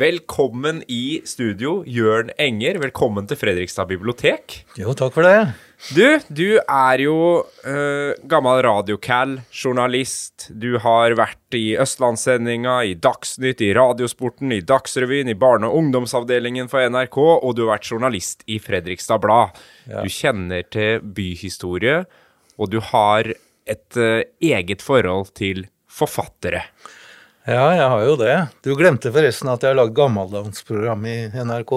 Velkommen i studio, Jørn Enger. Velkommen til Fredrikstad bibliotek. Jo, takk for det. Du, du er jo uh, gammel radiocal, journalist. Du har vært i Østlandssendinga, i Dagsnytt, i Radiosporten, i Dagsrevyen, i barne- og ungdomsavdelingen for NRK, og du har vært journalist i Fredrikstad Blad. Ja. Du kjenner til byhistorie, og du har et uh, eget forhold til forfattere. Ja, jeg har jo det. Du glemte forresten at jeg har lagd gammeldansprogram i NRK.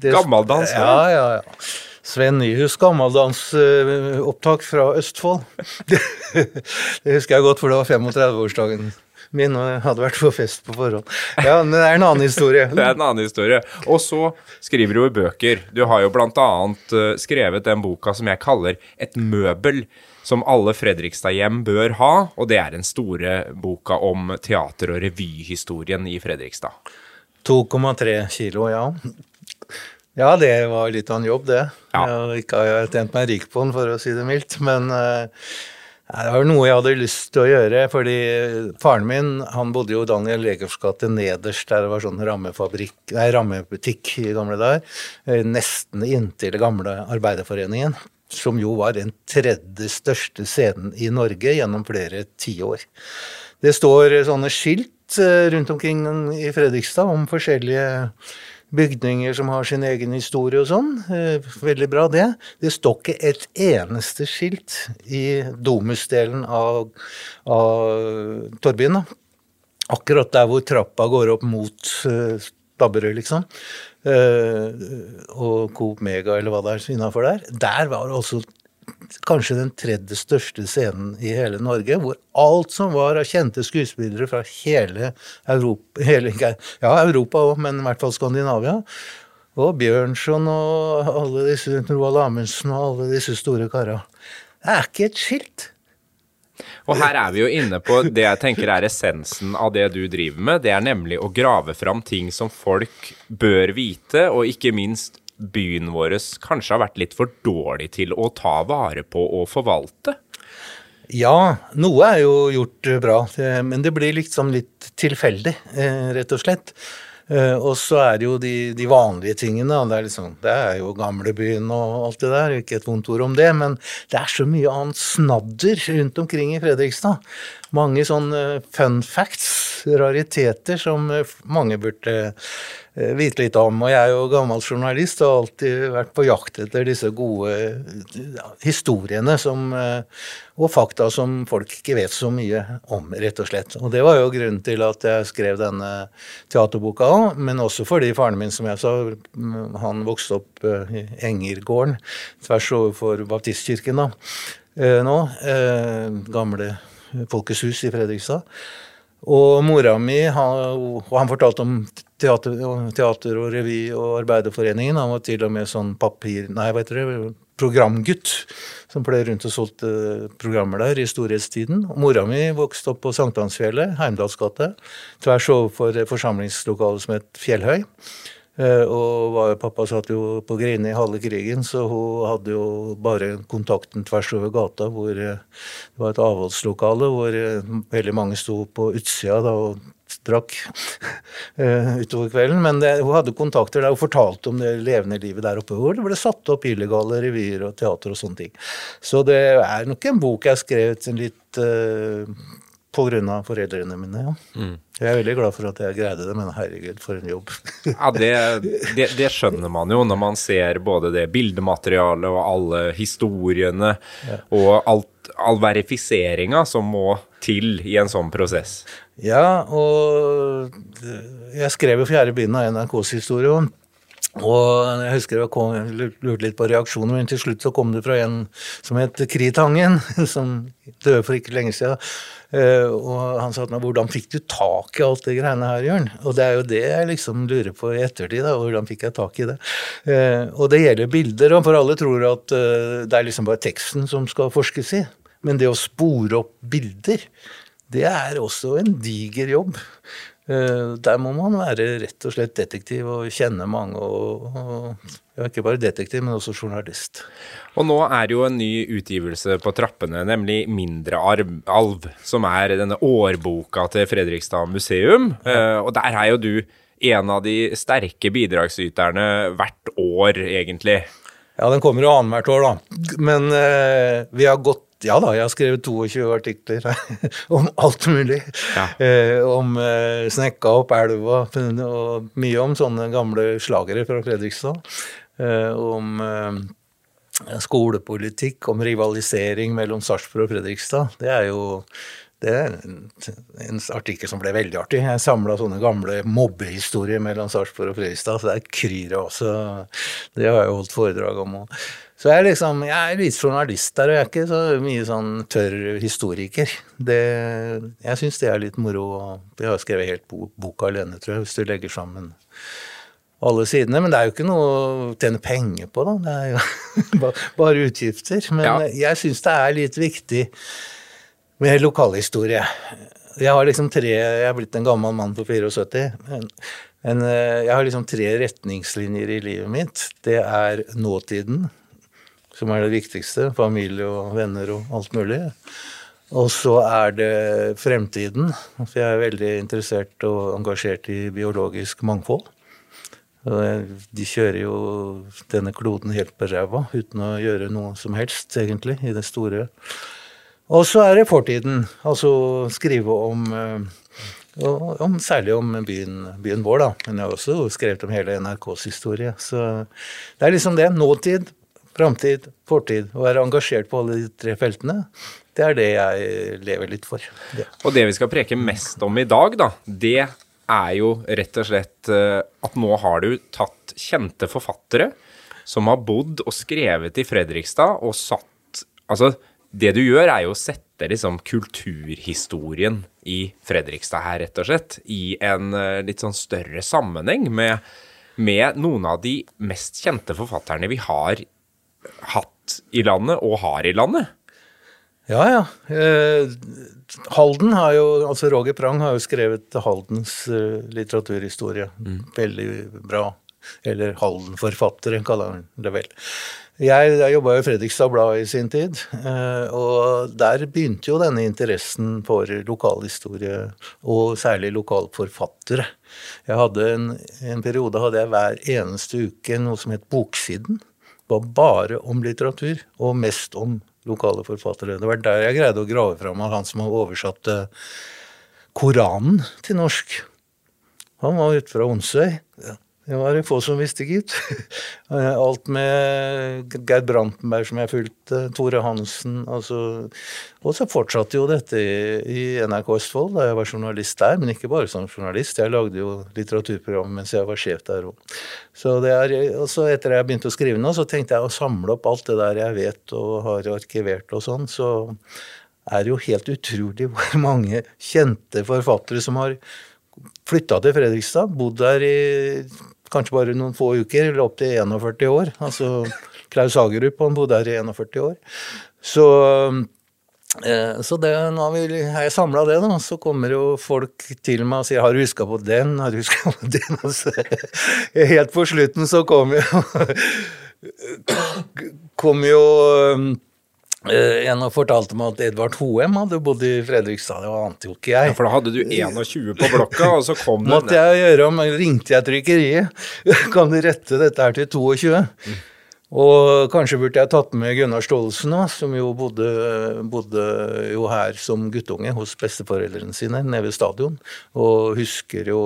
Det, gammeldans? Ja, ja, ja. Sven Nyhus gammeldansopptak fra Østfold. det husker jeg godt, for det var 35-årsdagen min, og jeg hadde vært på fest på forhånd. Ja, men det er en annen historie. det er en annen historie. Og så skriver du jo bøker. Du har jo blant annet eh, skrevet den boka som jeg kaller Et møbel som alle Fredrikstad-hjem bør ha, og det er den store boka om teater- og revyhistorien i Fredrikstad. 2,3 kilo, ja. Ja, det var litt av en jobb, det. Ja. Jeg ikke har jeg tjent meg rik på den, for å si det mildt. Men uh, det var noe jeg hadde lyst til å gjøre, fordi faren min han bodde jo i Daniel Legers gate nederst, der det var sånn rammebutikk i gamle dager. Eh, nesten inntil gamle Arbeiderforeningen som jo var den tredje største scenen i Norge gjennom flere tiår. Det står sånne skilt eh, rundt omkring i Fredrikstad om forskjellige bygninger som har sin egen historie og sånn. Eh, veldig bra, det. Det står ikke et eneste skilt i Domus-delen av, av Torvbyen. Akkurat der hvor trappa går opp mot uh, Stabberød, liksom. Uh, og Coop Mega, eller hva det er innafor der. Der var det også kanskje den tredje største scenen i hele Norge, hvor alt som var av kjente skuespillere fra hele Europa, hele, ja, Europa òg, men i hvert fall Skandinavia, og Bjørnson og alle disse Roald Amundsen og alle disse store kara. Det er ikke et skilt. Og her er vi jo inne på det jeg tenker er essensen av det du driver med. Det er nemlig å grave fram ting som folk bør vite, og ikke minst byen vår kanskje har vært litt for dårlig til å ta vare på og forvalte? Ja, noe er jo gjort bra, men det blir liksom litt tilfeldig, eh, rett og slett. Uh, og så er det jo de, de vanlige tingene. Det er, liksom, det er jo gamlebyen og alt det der, ikke et vondt ord om det, men det er så mye annet snadder rundt omkring i Fredrikstad. Mange sånne fun facts, rariteter, som mange burde Eh, vite litt om. Og jeg er jo gammel journalist og har alltid vært på jakt etter disse gode historiene som, eh, og fakta som folk ikke vet så mye om, rett og slett. Og det var jo grunnen til at jeg skrev denne teaterboka òg, men også fordi faren min, som jeg sa, han vokste opp eh, i Engergården, tvers overfor baptistkirken da, nå. Gamle Folkets hus i Fredrikstad. Og mora mi, han, og han fortalte om teater, teater, og revy og Arbeiderforeningen. Han var til og med sånn papir... Nei, hva heter det? Programgutt. Som fløy rundt og solgte programmer der i storhetstiden. Og mora mi vokste opp på Sankthansfjellet, Heimdalsgate. Tvers overfor forsamlingslokalet som het Fjellhøy. Eh, og pappa satt jo på Grini i halve krigen, så hun hadde jo bare kontakten tvers over gata, hvor eh, det var et avholdslokale hvor eh, veldig mange sto på utsida da, og drakk utover kvelden. Men det, hun hadde kontakter der hun fortalte om det levende livet der oppe, hvor det ble satt opp illegale revyer og teater og sånne ting. Så det er nok en bok jeg har skrevet litt uh, av foreldrene mine, ja. Mm. Jeg er veldig glad for at jeg greide det, men herregud, for en jobb. ja, det, det, det, skjønner man jo når man ser både det bildematerialet og alle historiene ja. og alt, all verifiseringa som må til i en sånn prosess. Ja, og jeg skrev jo fjerde bind av NRKs historie. Og jeg husker jeg, kom, lurte litt på reaksjoner, men til slutt så kom det fra en som het Kritangen, som døde for ikke lenge siden. Uh, og han sa til 'hvordan fikk du tak i alt det greiene her, Jørn?' Og det er jo det jeg liksom lurer på i ettertid. da, Hvordan fikk jeg tak i det? Uh, og det gjelder bilder, og for alle tror at uh, det er liksom bare teksten som skal forskes i. Men det å spore opp bilder, det er også en diger jobb. Eh, der må man være rett og slett detektiv og kjenne mange. og, og ja, Ikke bare detektiv, men også journalist. Og nå er jo en ny utgivelse på trappene, nemlig Mindre alv, som er denne årboka til Fredrikstad museum. Ja. Uh, og der er jo du en av de sterke bidragsyterne hvert år, egentlig. Ja, den kommer jo annethvert år, da. Men uh, vi har gått ja da, jeg har skrevet 22 artikler om alt mulig. Ja. Eh, om eh, Snekka opp elva, og mye om sånne gamle slagere fra Fredrikstad. Eh, om eh, skolepolitikk, om rivalisering mellom Sarpsborg og Fredrikstad. Det er jo det er en artikkel som ble veldig artig. Jeg samla sånne gamle mobbehistorier mellom Sarpsborg og Fredrikstad, så det er kryr også. Det har jeg holdt foredrag om. Så jeg er liksom, jeg er litt journalist der, og jeg er ikke så mye sånn tørr historiker. Det, jeg syns det er litt moro. Jeg har skrevet helt boka alene, tror jeg, hvis du legger sammen alle sidene. Men det er jo ikke noe å tjene penger på, da. Det er jo bare utgifter. Men ja. jeg syns det er litt viktig med lokalhistorie. Jeg har liksom tre Jeg er blitt en gammel mann på 74. Men, men eh, jeg har liksom tre retningslinjer i livet mitt. Det er nåtiden, som er det viktigste. Familie og venner og alt mulig. Og så er det fremtiden. For jeg er veldig interessert og engasjert i biologisk mangfold. De kjører jo denne kloden helt på ræva uten å gjøre noe som helst, egentlig, i det store. Og så er det fortiden. Altså skrive om, eh, om Særlig om byen, byen, vår, da. Men jeg har også skrevet om hele NRKs historie. Så det er liksom det. Nåtid, framtid, fortid. Å være engasjert på alle de tre feltene. Det er det jeg lever litt for. Det. Og det vi skal preke mest om i dag, da, det er jo rett og slett eh, at nå har du tatt kjente forfattere som har bodd og skrevet i Fredrikstad og satt Altså, det du gjør, er jo å sette liksom kulturhistorien i Fredrikstad her, rett og slett, i en eh, litt sånn større sammenheng med, med noen av de mest kjente forfatterne vi har hatt i landet, og har i landet. Ja, ja. Eh, Halden har jo, altså Roger Prang har jo skrevet Haldens eh, litteraturhistorie. Mm. Veldig bra. Eller Halden-forfattere, kaller han det vel. Jeg, jeg jobba i Fredrikstad Blad i sin tid, eh, og der begynte jo denne interessen for lokalhistorie, og særlig lokalforfattere. Jeg hadde en, en periode hadde jeg hver eneste uke noe som het Boksiden. Var bare om litteratur, og mest om lokale forfattere. Det var der jeg greide å grave fram av han som har oversatt Koranen til norsk. Han var ute fra Onsøy. Det var det få som visste, gitt. Alt med Geir Brantenberg som jeg fulgte, Tore Hansen altså. Og så fortsatte jo dette i NRK Østfold da jeg var journalist der, men ikke bare som journalist. Jeg lagde jo litteraturprogram mens jeg var sjef der òg. Så er, og så etter jeg begynte å skrive nå, så tenkte jeg å samle opp alt det der jeg vet og har arkivert og sånn. så er det jo helt utrolig hvor mange kjente forfattere som har flytta til Fredrikstad, bodd der i kanskje bare noen få uker, eller opptil 41 år. Altså Klaus Hagerup han bodde her i 41 år. Så, eh, så det, nå har, vi, har jeg samla det, da. Så kommer jo folk til meg og sier 'Har du huska på den?' Har du huska på den? Og så, helt på slutten så kom jo kom jo Uh, en fortalte meg at Edvard Hoem hadde bodd i Fredrikstad. Det ante jo ikke jeg. Ja, For da hadde du 21 på blokka, og så kom den Måtte jeg gjøre om, ringte jeg trykkeriet. kan du rette dette her til 22? Mm. Og kanskje burde jeg tatt med Gunnar Staalesen òg, som jo bodde, bodde, jo her som guttunge hos besteforeldrene sine nede ved stadion, og husker jo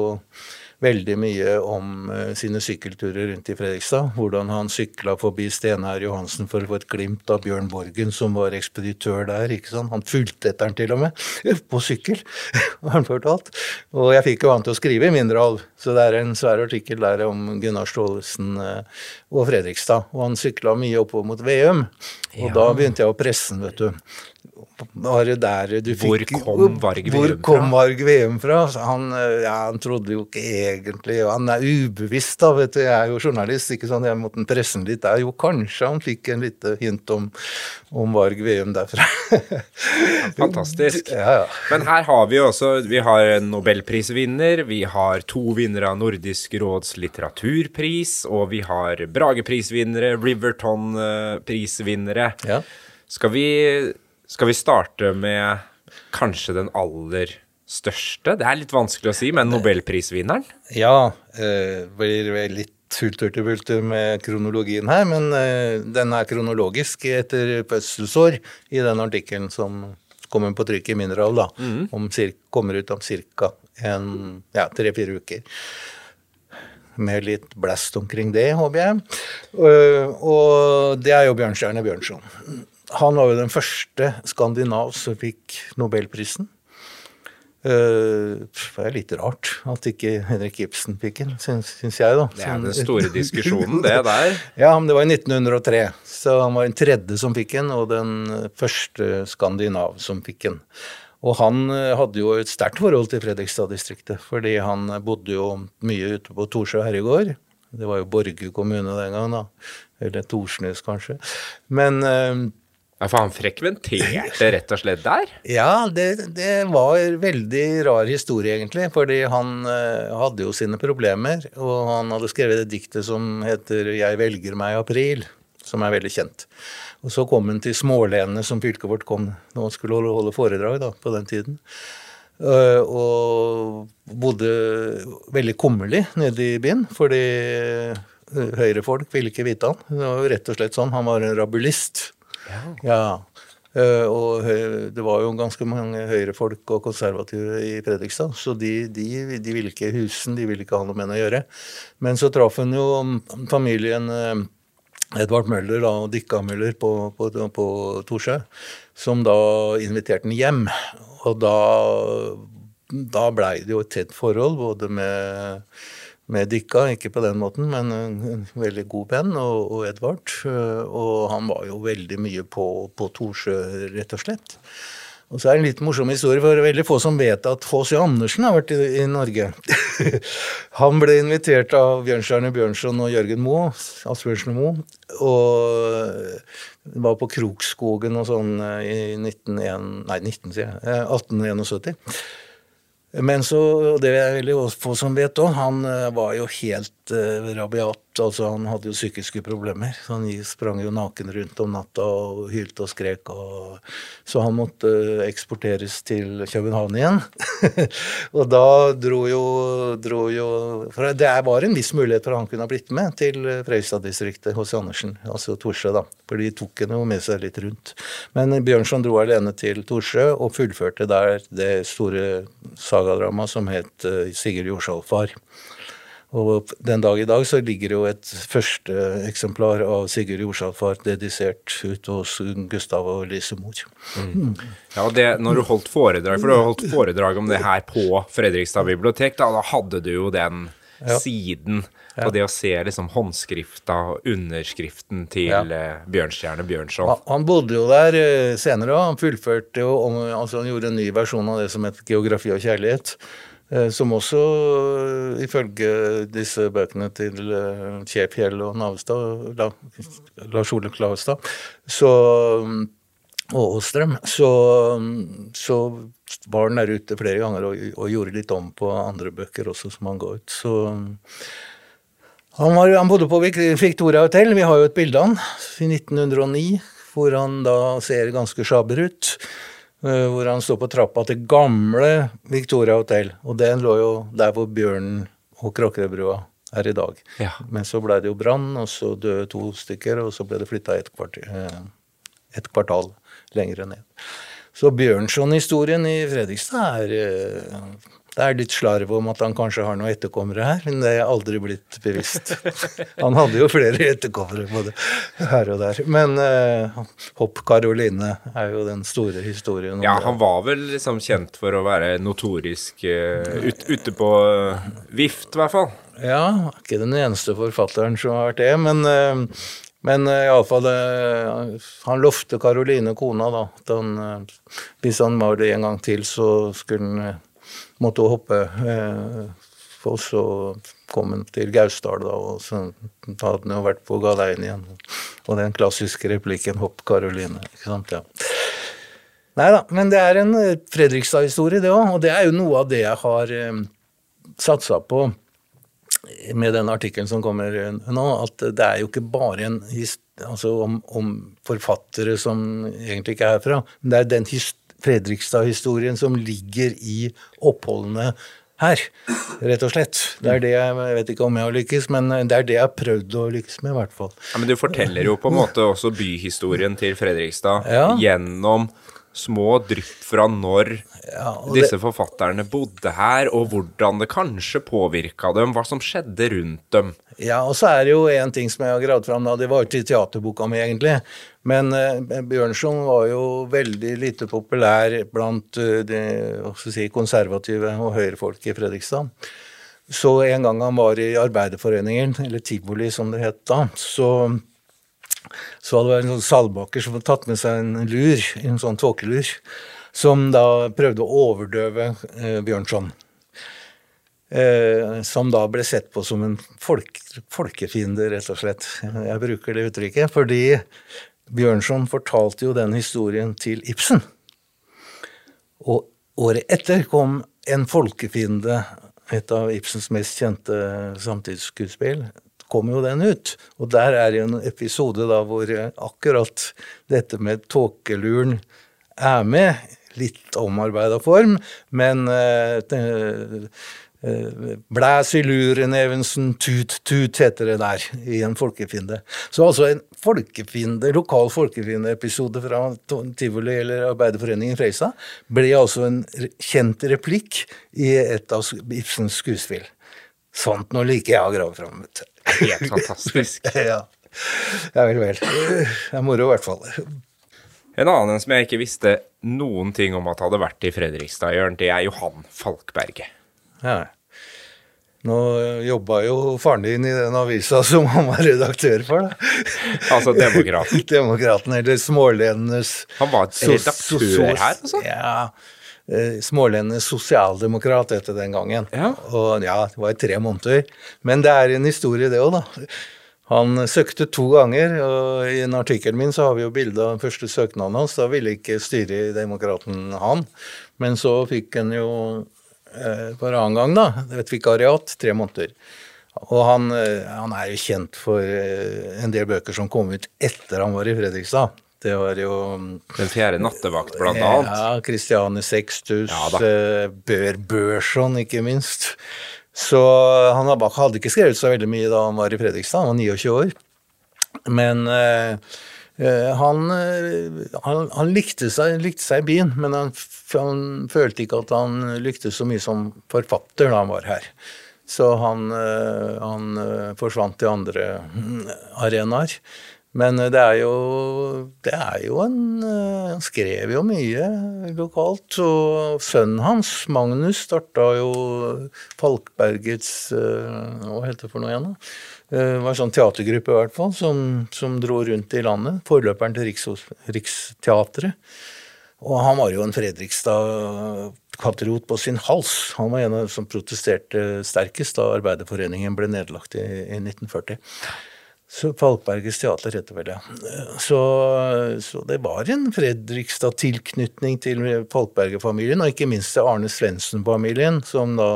veldig mye om uh, sine sykkelturer rundt i Fredrikstad. Hvordan han sykla forbi Steinar Johansen for å få et glimt av Bjørn Borgen, som var ekspeditør der. ikke sant? Han fulgte etter han til og med, på sykkel, har han fortalt. Og jeg fikk jo han til å skrive i mindre alv, så det er en svær artikkel der om Gunnar Staalesen uh, og Fredrikstad. Og han sykla mye oppover mot Veum, og ja. da begynte jeg å presse han, vet du var det der du fikk Hvor kom Varg Veum fra? Kom Varg VM fra? Han, ja, han trodde jo ikke egentlig Han er ubevisst, da, vet du. Jeg er jo journalist, ikke sånn jeg måtte presse litt der. Jo, kanskje han fikk en lite hint om, om Varg Veum derfra. Fantastisk. Ja, ja. Men her har vi også Vi har en nobelprisvinner, vi har to vinnere av Nordisk råds litteraturpris, og vi har Brageprisvinnere, Riverton-prisvinnere. Ja. Skal vi skal vi starte med kanskje den aller største? Det er litt vanskelig å si, men nobelprisvinneren? Ja, eh, blir litt hulter med kronologien her, men eh, den er kronologisk etter fødselsår i den artikkelen som kommer på trykk i Mineral, da. Om Cirka, kommer ut om ca. Ja, tre-fire uker. Med litt blast omkring det, håper jeg. Øh, og det er jo Bjørnstjerne Bjørnson. Han var jo den første skandinav som fikk nobelprisen. Øh, det er litt rart at ikke Henrik Ibsen fikk den, syns, syns jeg, da. Det er den store diskusjonen, det der. Ja, men det var i 1903, så han var den tredje som fikk den, og den første skandinav som fikk den. Og han eh, hadde jo et sterkt forhold til Fredrikstad-distriktet, fordi han bodde jo mye ute på Torsjø herregård. Det var jo Borge kommune den gang, da. Eller Torsnes, kanskje. Men eh, Ja, for han frekventerte rett og slett der? ja, det, det var veldig rar historie, egentlig. Fordi han uh, hadde jo sine problemer, og han hadde skrevet et diktet som heter 'Jeg velger meg april', som er veldig kjent. Og så kom han til Smålenene, som fylket vårt kom når han skulle holde, holde foredrag da, på den tiden. Uh, og bodde veldig kummerlig nede i byen, fordi eh, høyrefolk ville ikke vite han. Det var jo rett og slett sånn. Han var en rabulist. Ja. Uh, og det var jo ganske mange høyrefolk og konservative i Fredrikstad, så de, de, de ville ikke husen, de ville ikke ha noe med henne å gjøre. Men så traff hun jo familien eh, Edvard Møller da, og Dikka Møller på, på, på Torsjø, som da inviterte henne hjem. Og da, da blei det jo et tett forhold, både med, med Dikka, ikke på den måten, men en, veldig god venn, og, og Edvard. øh, Og han var jo veldig mye på, på Torsjø, rett og slett. Og så er det en litt morsom historie, for veldig få som vet at H.C. Andersen har vært i, i Norge. han ble invitert av Bjørnstjerne Bjørnson og Jørgen Moe, Asbjørnsen og Moe, og var på Krokskogen og sånn eh, i 1901, nei, 19, sier jeg, eh, 1871. Men så, det er veldig få som vet òg, han eh, var jo helt eh, rabiat. Altså Han hadde jo psykiske problemer. så Han sprang jo naken rundt om natta og hylte og skrek. Og, så han måtte eksporteres til København igjen. og da dro jo, dro jo For det var en viss mulighet for han kunne ha blitt med til Fredrikstad-distriktet hos Andersen, altså Torsjø, da. For de tok henne jo med seg litt rundt. Men Bjørnson dro alene til Torsjø og fullførte der det store sagadramaet som het eh, Sigurd Jorsalfar. Og den dag i dag så ligger jo et første eksemplar av Sigurd Jorsalfar dedisert ut hos Gustav og Lise Mohr. Ja, og det, når du holdt foredrag, for du har holdt foredrag om det her på Fredrikstad bibliotek, da, da hadde du jo den siden på det å se liksom håndskrifta og underskriften til Ja. eh, Bjørnstjerne Bjørnson. Han- Han bodde jo der eh, senere og Han fullførte jo altså Han gjorde en ny versjon av det som het Geografi og kjærlighet. Eh, Som også, eh, ifølge disse bøkene til eh, Fjell og Navestad, Lars Ole Klavestad, og Åstrøm, så, så var han der ute flere ganger og, og gjorde litt om på andre bøker også som han ga ut. Så han, var, han bodde på Victoria Hotel, vi har jo et bilde av han, i 1909, hvor han da ser ganske sjaber ut. Eh, Hvor han står på trappa til gamle Victoria Hotel, og den lå jo der hvor Bjørnen og Kråkerødbrua er i dag. Ja. Men så ble det jo brann, og så døde to stykker, og så ble det flytta et, eh, et kvartal lenger ned. Så Bjørnson-historien i Fredrikstad er eh, Det er litt slarv om at han kanskje har noen etterkommere her, men det er aldri blitt bevisst. Han hadde jo flere etterkommere både her og der. Men uh, Hopp Karoline er jo den store historien. Ja, han var vel liksom kjent for å være notorisk uh, ut, ute på uh, vift, i hvert fall. Ja, ikke den eneste forfatteren som har vært det, men, uh, men uh, iallfall uh, Han lovte Karoline, kona, da, at han, uh, hvis han var det en gang til, så skulle han måtte hun hoppe. eh, Og så kom han til Gausdal, da, og så hadde han jo vært på galeien igjen. Og den klassiske replikken 'Hopp, Karoline'. ikke sant, ja. Nei da, men det er en eh, Fredrikstad-historie, det òg. Og det er jo noe av det jeg har eh, satsa på med den artikkelen som kommer nå, at det er jo ikke bare en altså om, om forfattere som egentlig ikke er herfra, men det er den his, Fredrikstad-historien som ligger i oppholdene her, rett og slett. Det er det jeg, jeg vet ikke om jeg har lykkes, men det er det jeg har prøvd å lykkes med, i hvert fall. Ja, Men du forteller jo på en måte også byhistorien til Fredrikstad Ja. gjennom små drypp fra når Ja, disse disse forfatterne bodde her, og hvordan det kanskje påvirka dem, hva som skjedde rundt dem. Ja, og så er det jo en ting som jeg har gravd fram, da. Det var til teaterboka mi, egentlig. Men eh, Bjørnson var jo veldig lite populær blant eh, de si, konservative og høyrefolk i Fredrikstad. Så en gang han var i Arbeiderforeningen, eller Tivoli som det het da, så så hadde det vært en sånn salbaker som hadde tatt med seg en lur, en sånn tåkelur, som da prøvde å overdøve eh, Bjørnson. Eh, som da ble sett på som en folk, folkefiende, rett og slett. Jeg bruker det uttrykket fordi Bjørnson fortalte jo den historien til Ibsen. Og året etter kom En folkefiende, et av Ibsens mest kjente samtidsskuespill, kom jo den ut. Og der er det en episode da hvor akkurat dette med tåkeluren er med. Litt omarbeida form, men eh, eh, Blæs i luren, Evensen, tut, tut, heter det der, i en folkefiende. Så altså en folkefiende, lokal folkefiendeepisode fra tivoli eller Arbeiderforeningen i ble altså en kjent replikk i et av Ibsens skuespill. Sant nå liker jeg å grave fram. Helt fantastisk. Ja. ja vel, vel. Det er moro i hvert fall. En annen som jeg ikke visste noen ting om at hadde vært i Fredrikstad, Jørn, det er Johan Falkberget. Ja. Nå jobba jo faren din i den avisa som han var redaktør for, da. Altså Demokraten. Demokraten, eller Smålenenes Han var redaktør her, altså? Ja. Eh, sosialdemokrat etter den gangen. Ja. Og ja, det var i tre måneder. Men det er en historie, det òg, da. Han søkte to ganger, og i en artikkel min så har vi jo bilde av den første søknaden hans. Da ville ikke styret i Demokraten han, men så fikk han jo eh, for annen gang, da, et vikariat, tre måneder. Og han, eh, han er jo kjent for eh, en del bøker som kom ut etter han var i Fredrikstad. Det var jo Den fjerde nattevakt, blant annet. ja, Christiane Sextus, Ja eh, Bør Børson, ikke minst. Så han hadde ikke skrevet så veldig mye da han var i Fredrikstad, han var 29 år. Men eh, eh, han, eh, han, han likte, seg, likte seg i byen, men han, han følte ikke at han lyktes så mye som forfatter da han var her. Så han, han forsvant til andre mm, arenaer. Men eh, det er jo, det er jo en eh, Han skrev jo mye lokalt. Og sønnen hans, Magnus, starta jo Falkbergets eh, Hva heter det for noe igjen, da? Det var en sånn teatergruppe i hvert fall, som, som dro rundt i landet. Forløperen til Riks, Riksteatret. Og han var jo en Fredrikstad-patriot på sin hals. Han var en av dem som protesterte sterkest da Arbeiderforeningen ble nedlagt i, i 1940. Så Falkbergets teater heter vel det. Så, så det var en Fredrikstad-tilknytning til Falkberger-familien, og ikke minst til Arne Svendsen-familien, som da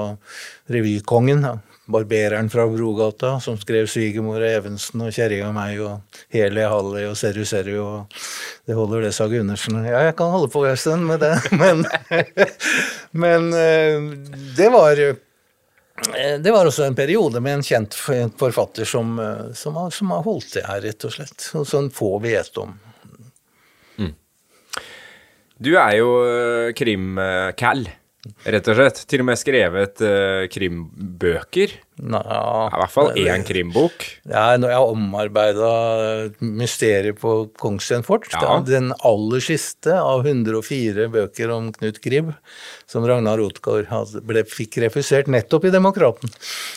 revykongen, barbereren fra Brogata, som skrev 'Svigermor Evensen' og 'Kjerringa meg' og 'Heli Halli' og 'Serru Serru' og Det holder det, sa Gundersen. Ja, jeg kan holde på en stund med det, men, men eh, det var Det var også en periode med en kjent forfatter som, eh, som, har, som har holdt det her, rett og slett. Og Sånn få vet om. Du er jo uh, krim-cal, rett og slett. Til og med skrevet eh, krimbøker. Nå, I hvert fall én krimbok. Ja, når jeg har omarbeida mysteriet på Kongsvinger fort, Ja. den aller siste av 104 bøker om Knut Gribb, som Ragnar Rotgaard fikk refusert nettopp i Demokraten,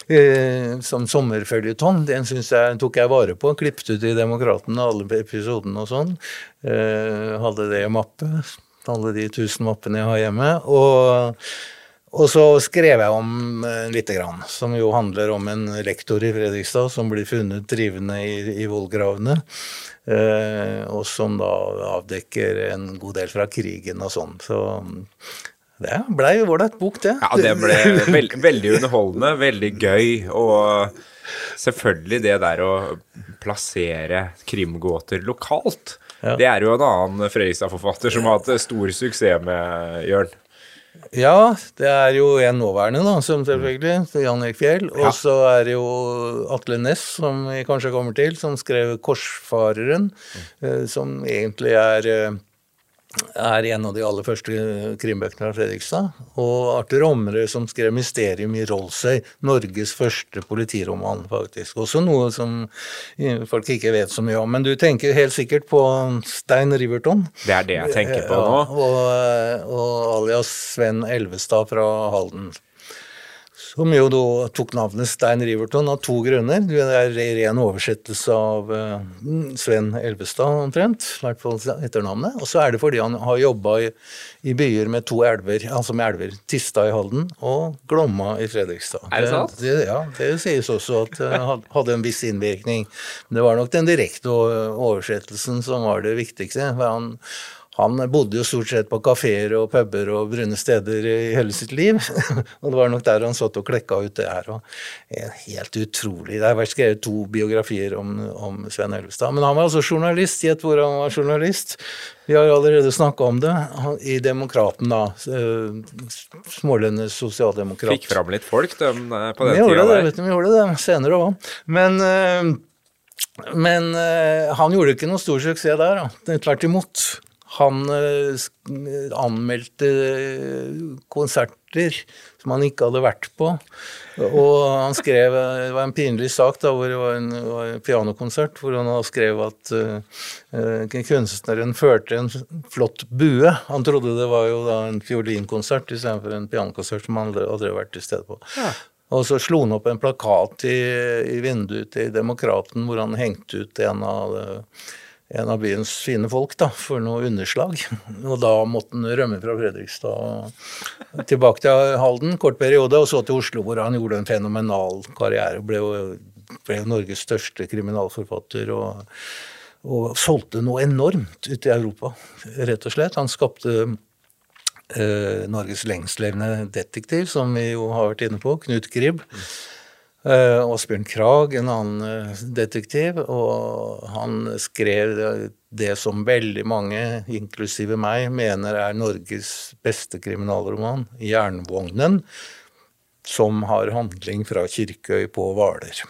eh, som sommerføljetong, den jeg, tok jeg vare på. Klippet ut i Demokraten alle episodene og sånn. Eh, hadde det i mappe, alle de tusen mappene jeg har hjemme. og og så skrev jeg om eh, lite grann, som jo handler om en lektor i Fredrikstad som blir funnet drivende i, i vollgravene, eh, og som da avdekker en god del fra krigen og sånn. Så mm, det blei ålreit bok, det. Ja, det ble veld, veldig underholdende, veldig gøy, og selvfølgelig det der å plassere krimgåter lokalt. Ja. Det er jo en annen Fredrikstad-forfatter som har hatt stor suksess med Jørn. Ja, det er jo en nåværende, da, som selvfølgelig. Jan Erik Fjell. Og så er det jo Atle Næss, som vi kanskje kommer til, som skrev 'Korsfareren', mm. som egentlig er eh, er en av de aller første krimbøkene av Fredrikstad. Og Arthur Omre som skrev 'Mysterium i Rollsøy', Norges første politiroman, faktisk. Også noe som folk ikke vet så mye om. Men du tenker helt sikkert på Stein Riverton. Det er det jeg tenker på nå. Ja, og, og alias Sven Elvestad fra Halden som jo da tok navnet Stein Riverton av to grunner. Det er ren oversettelse av uh, Sven Elvestad omtrent, i hvert fall etternavnet. Og så er det fordi han har jobba i, i, byer med to elver, altså med elver. Tista i Halden og Glomma i Fredrikstad. Er det sant? Det, ja, det sies også at det uh, hadde en viss innvirkning. Men det var nok den direkte oversettelsen som var det viktigste. for han han bodde jo stort sett på kafeer og puber og brune steder i hele sitt liv. og det var nok der han satt og klekka ut det her. Og helt utrolig. Det har vært skrevet to biografier om, om Sven Elvestad. Men han var altså journalist. Gjett hvor han var journalist. Vi har allerede snakka om det. I Demokraten, da. Eh, Smålendes sosialdemokrat. Fikk fram litt folk de, eh, på den tida der. Vi gjorde det senere òg. Men eh, men han gjorde ikke noe stor suksess der. Da. Tvert imot. Han eh, anmeldte konserter som han ikke hadde vært på. Og han skrev Det var en pinlig sak da, hvor det var en, var en pianokonsert hvor han skrev at uh, kunstneren førte en flott bue. Han trodde det var jo da en fiolinkonsert istedenfor en pianokonsert som han aldri hadde vært til stede på. Ja. Og så slo han opp en plakat i, i vinduet til Demokraten hvor han hengte ut en av uh, en av byens fine folk da, for noe underslag. Og da måtte han rømme fra Fredrikstad tilbake til Halden, kort periode, og så til Oslo, hvor han gjorde en fenomenal karriere. Ble ble Norges største kriminalforfatter. og, og solgte noe enormt ute i Europa, rett og slett. Han skapte eh, Norges lengstlevende detektiv, som vi jo har vært inne på, Knut Gribb. Mm Uh, Asbjørn Krag, en annen uh, detektiv, og han skrev det, det, som veldig mange, inklusive meg, mener er Norges beste kriminalroman, 'Jernvognen', som har handling fra Kirkøy på Hvaler.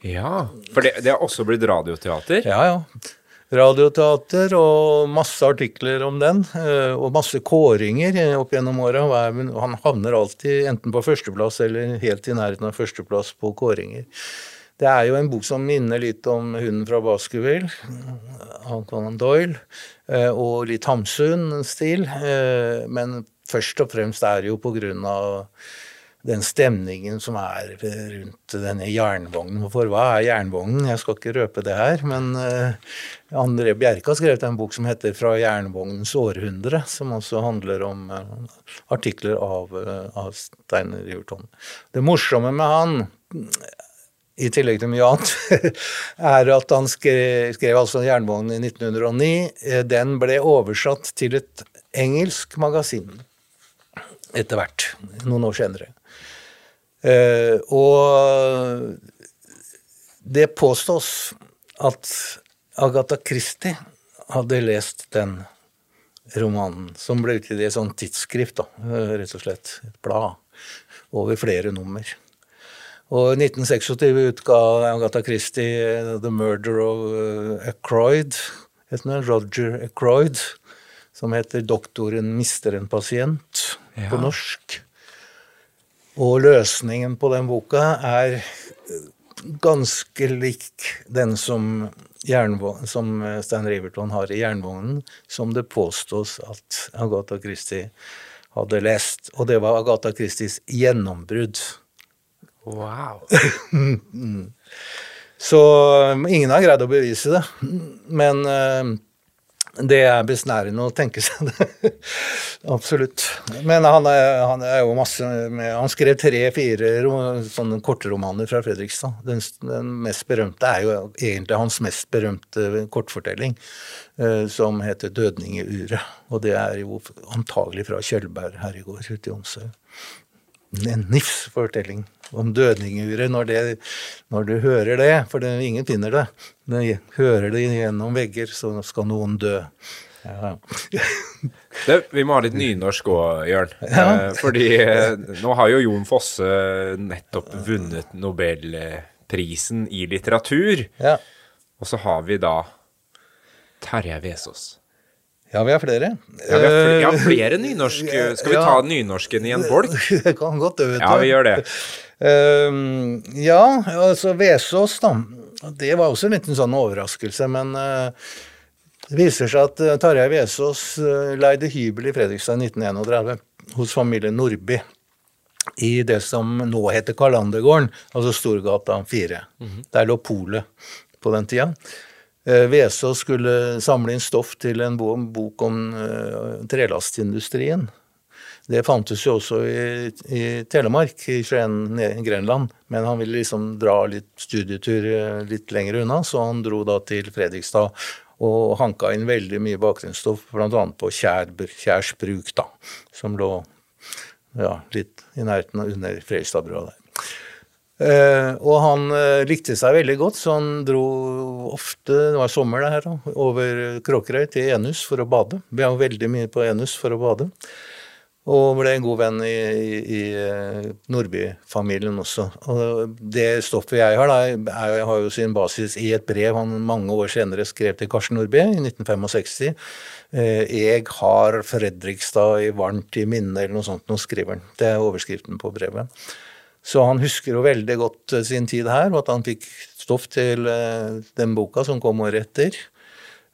Ja, for det, det har også blitt radioteater? Ja, ja radioteater og masse artikler om den. Eh, og masse kåringer opp gjennom åra. Han havner alltid enten på førsteplass eller helt i nærheten av førsteplass på kåringer. Det er jo en bok som minner litt om 'Hunden fra Baskerville' av Conan Doyle, eh, og litt Hamsun-stil. Eh, men først og fremst er det jo på grunn av den stemningen som er rundt denne jernvognen. For hva er jernvognen? Jeg skal ikke røpe det her, men uh, André Bjerke har skrevet en bok som heter 'Fra jernvognens århundre', som også handler om uh, artikler av, uh, av Steiner Riverton. Det morsomme med han i tillegg til mye annet, er at han skrev, skrev altså 'Jernvognen' i 1909. Den ble oversatt til et engelsk magasin etter hvert, noen år senere. Uh, og det påstås at Agatha Christie hadde lest den romanen, som ble utgitt i et sånt tidsskrift, da, eh, rett og slett. Et blad over flere nummer. Og i 1926 utga Agatha Christie eh, 'The Murder of Ackroyd', heter Roger Ackroyd, som heter 'Doktoren mister en pasient' ja. på norsk. Og løsningen på den boka er ganske lik den som, som Stein Riverton har i Jernvognen, som det påstås at Agatha Christie hadde lest. Og det var Agatha Christies gjennombrudd. Wow. Så ingen har greid å bevise det. Men uh, det er besnærende å tenke seg det. Absolutt. Men han er, han er, jo masse med Han skrev tre-fire sånne kortromaner fra Fredrikstad. Den, den, mest berømte er jo egentlig hans mest berømte kortfortelling, uh, som heter 'Dødninguret'. Og det er jo antagelig fra Kjølberg herregård ute i Onsøy. En nifs fortelling. Om dødninguret når, det, når du hører det, for det, ingen finner det. De hører det gjennom vegger, så skal noen dø. Ja. Det, vi må ha litt nynorsk òg, Jørn. Ja. Eh, fordi eh, nå har jo Jon Fosse nettopp vunnet Nobelprisen i litteratur. Ja. Og så har vi da Terje Vesaas. Ja, vi har flere. Ja, vi har flere, ja, Eh, flere nynorsk. Skal vi ja. ta nynorsken i en bolk? Det kan godt, det, vet Ja, vi gjør det. Uh, ja, altså Vesås, da. Det var også en liten sånn overraskelse, men uh, det viser seg at uh, Tarjei Vesaas leide hybel i Fredrikstad i 1931 hos familien Nordby. I det som nå heter Karlandergården, altså Storgata 4. Der lå polet på den tida. Eh, Vesaas skulle samle inn stoff til en bok om eh, trelastindustrien. Det fantes jo også i, i Telemark, i Skien, Grenland. Men han ville liksom dra litt studietur eh, litt lenger unna, så han dro da til Fredrikstad og hanka inn veldig mye bakgrunnsstoff, bl.a. på Kjær, Kjærs bruk, da, som lå ja, litt i nærheten av under Fredrikstadbrua der. Eh, og han eh, likte seg veldig godt, så han dro ofte, det var sommer det her, da, over Kråkerøy til Enhus for å bade. Vi var veldig mye på Enhus for å bade. Og ble en god venn i, i, i Nordby-familien også. Og det stoffet jeg har, da, er, har jo sin basis i et brev han mange år senere skrev til Karsten Nordby i 1965. Eh, Jeg har Fredrikstad i varmt i minne, eller noe sånt, nå skriver han. Det er overskriften på brevet. Så han husker jo veldig godt eh, sin tid her, og at han fikk stoff til eh, den boka som kom året etter.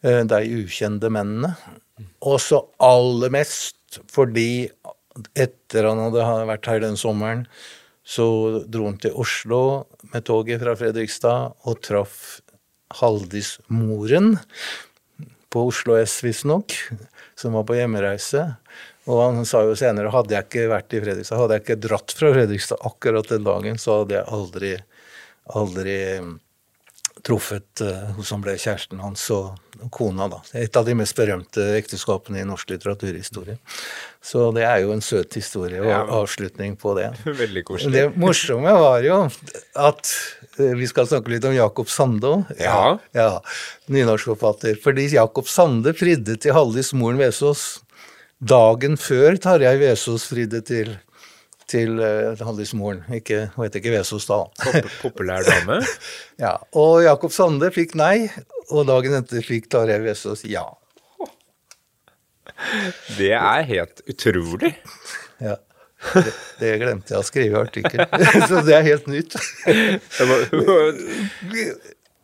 eh, De ukjente mennene. Og så aller mest fordi etter han hadde vært her den sommeren, så dro han til Oslo med toget fra Fredrikstad og traff Haldis Moren på Oslo S, visstnok, som var på hjemreise. Og han sa jo senere hadde jeg ikke vært i Fredrikstad, hadde jeg ikke dratt fra Fredrikstad akkurat den dagen, så hadde jeg aldri, aldri truffet uh, hun som ble kjæresten hans og kona, da. Et av de mest berømte ekteskapene i norsk litteraturhistorie. Så det er jo en søt historie og Ja. avslutning på det. Veldig koselig. Det morsomme var jo at uh, vi skal snakke litt om Jakob Sande òg. Ja. ja. Nynorskforfatter. Fordi Jakob Sande fridde til Hallis moren Vesaas dagen før Tarjei Vesaas fridde til, til uh, Hallis moren. Ikke, hun heter ikke Vesaas da. Populær dame. Ja, Og Jakob Sande fikk nei, og dagen etter fikk Tarjei Vesaas ja. Det er helt utrolig. ja. Det, det glemte jeg å skrive i artikkelen, så det er helt nytt.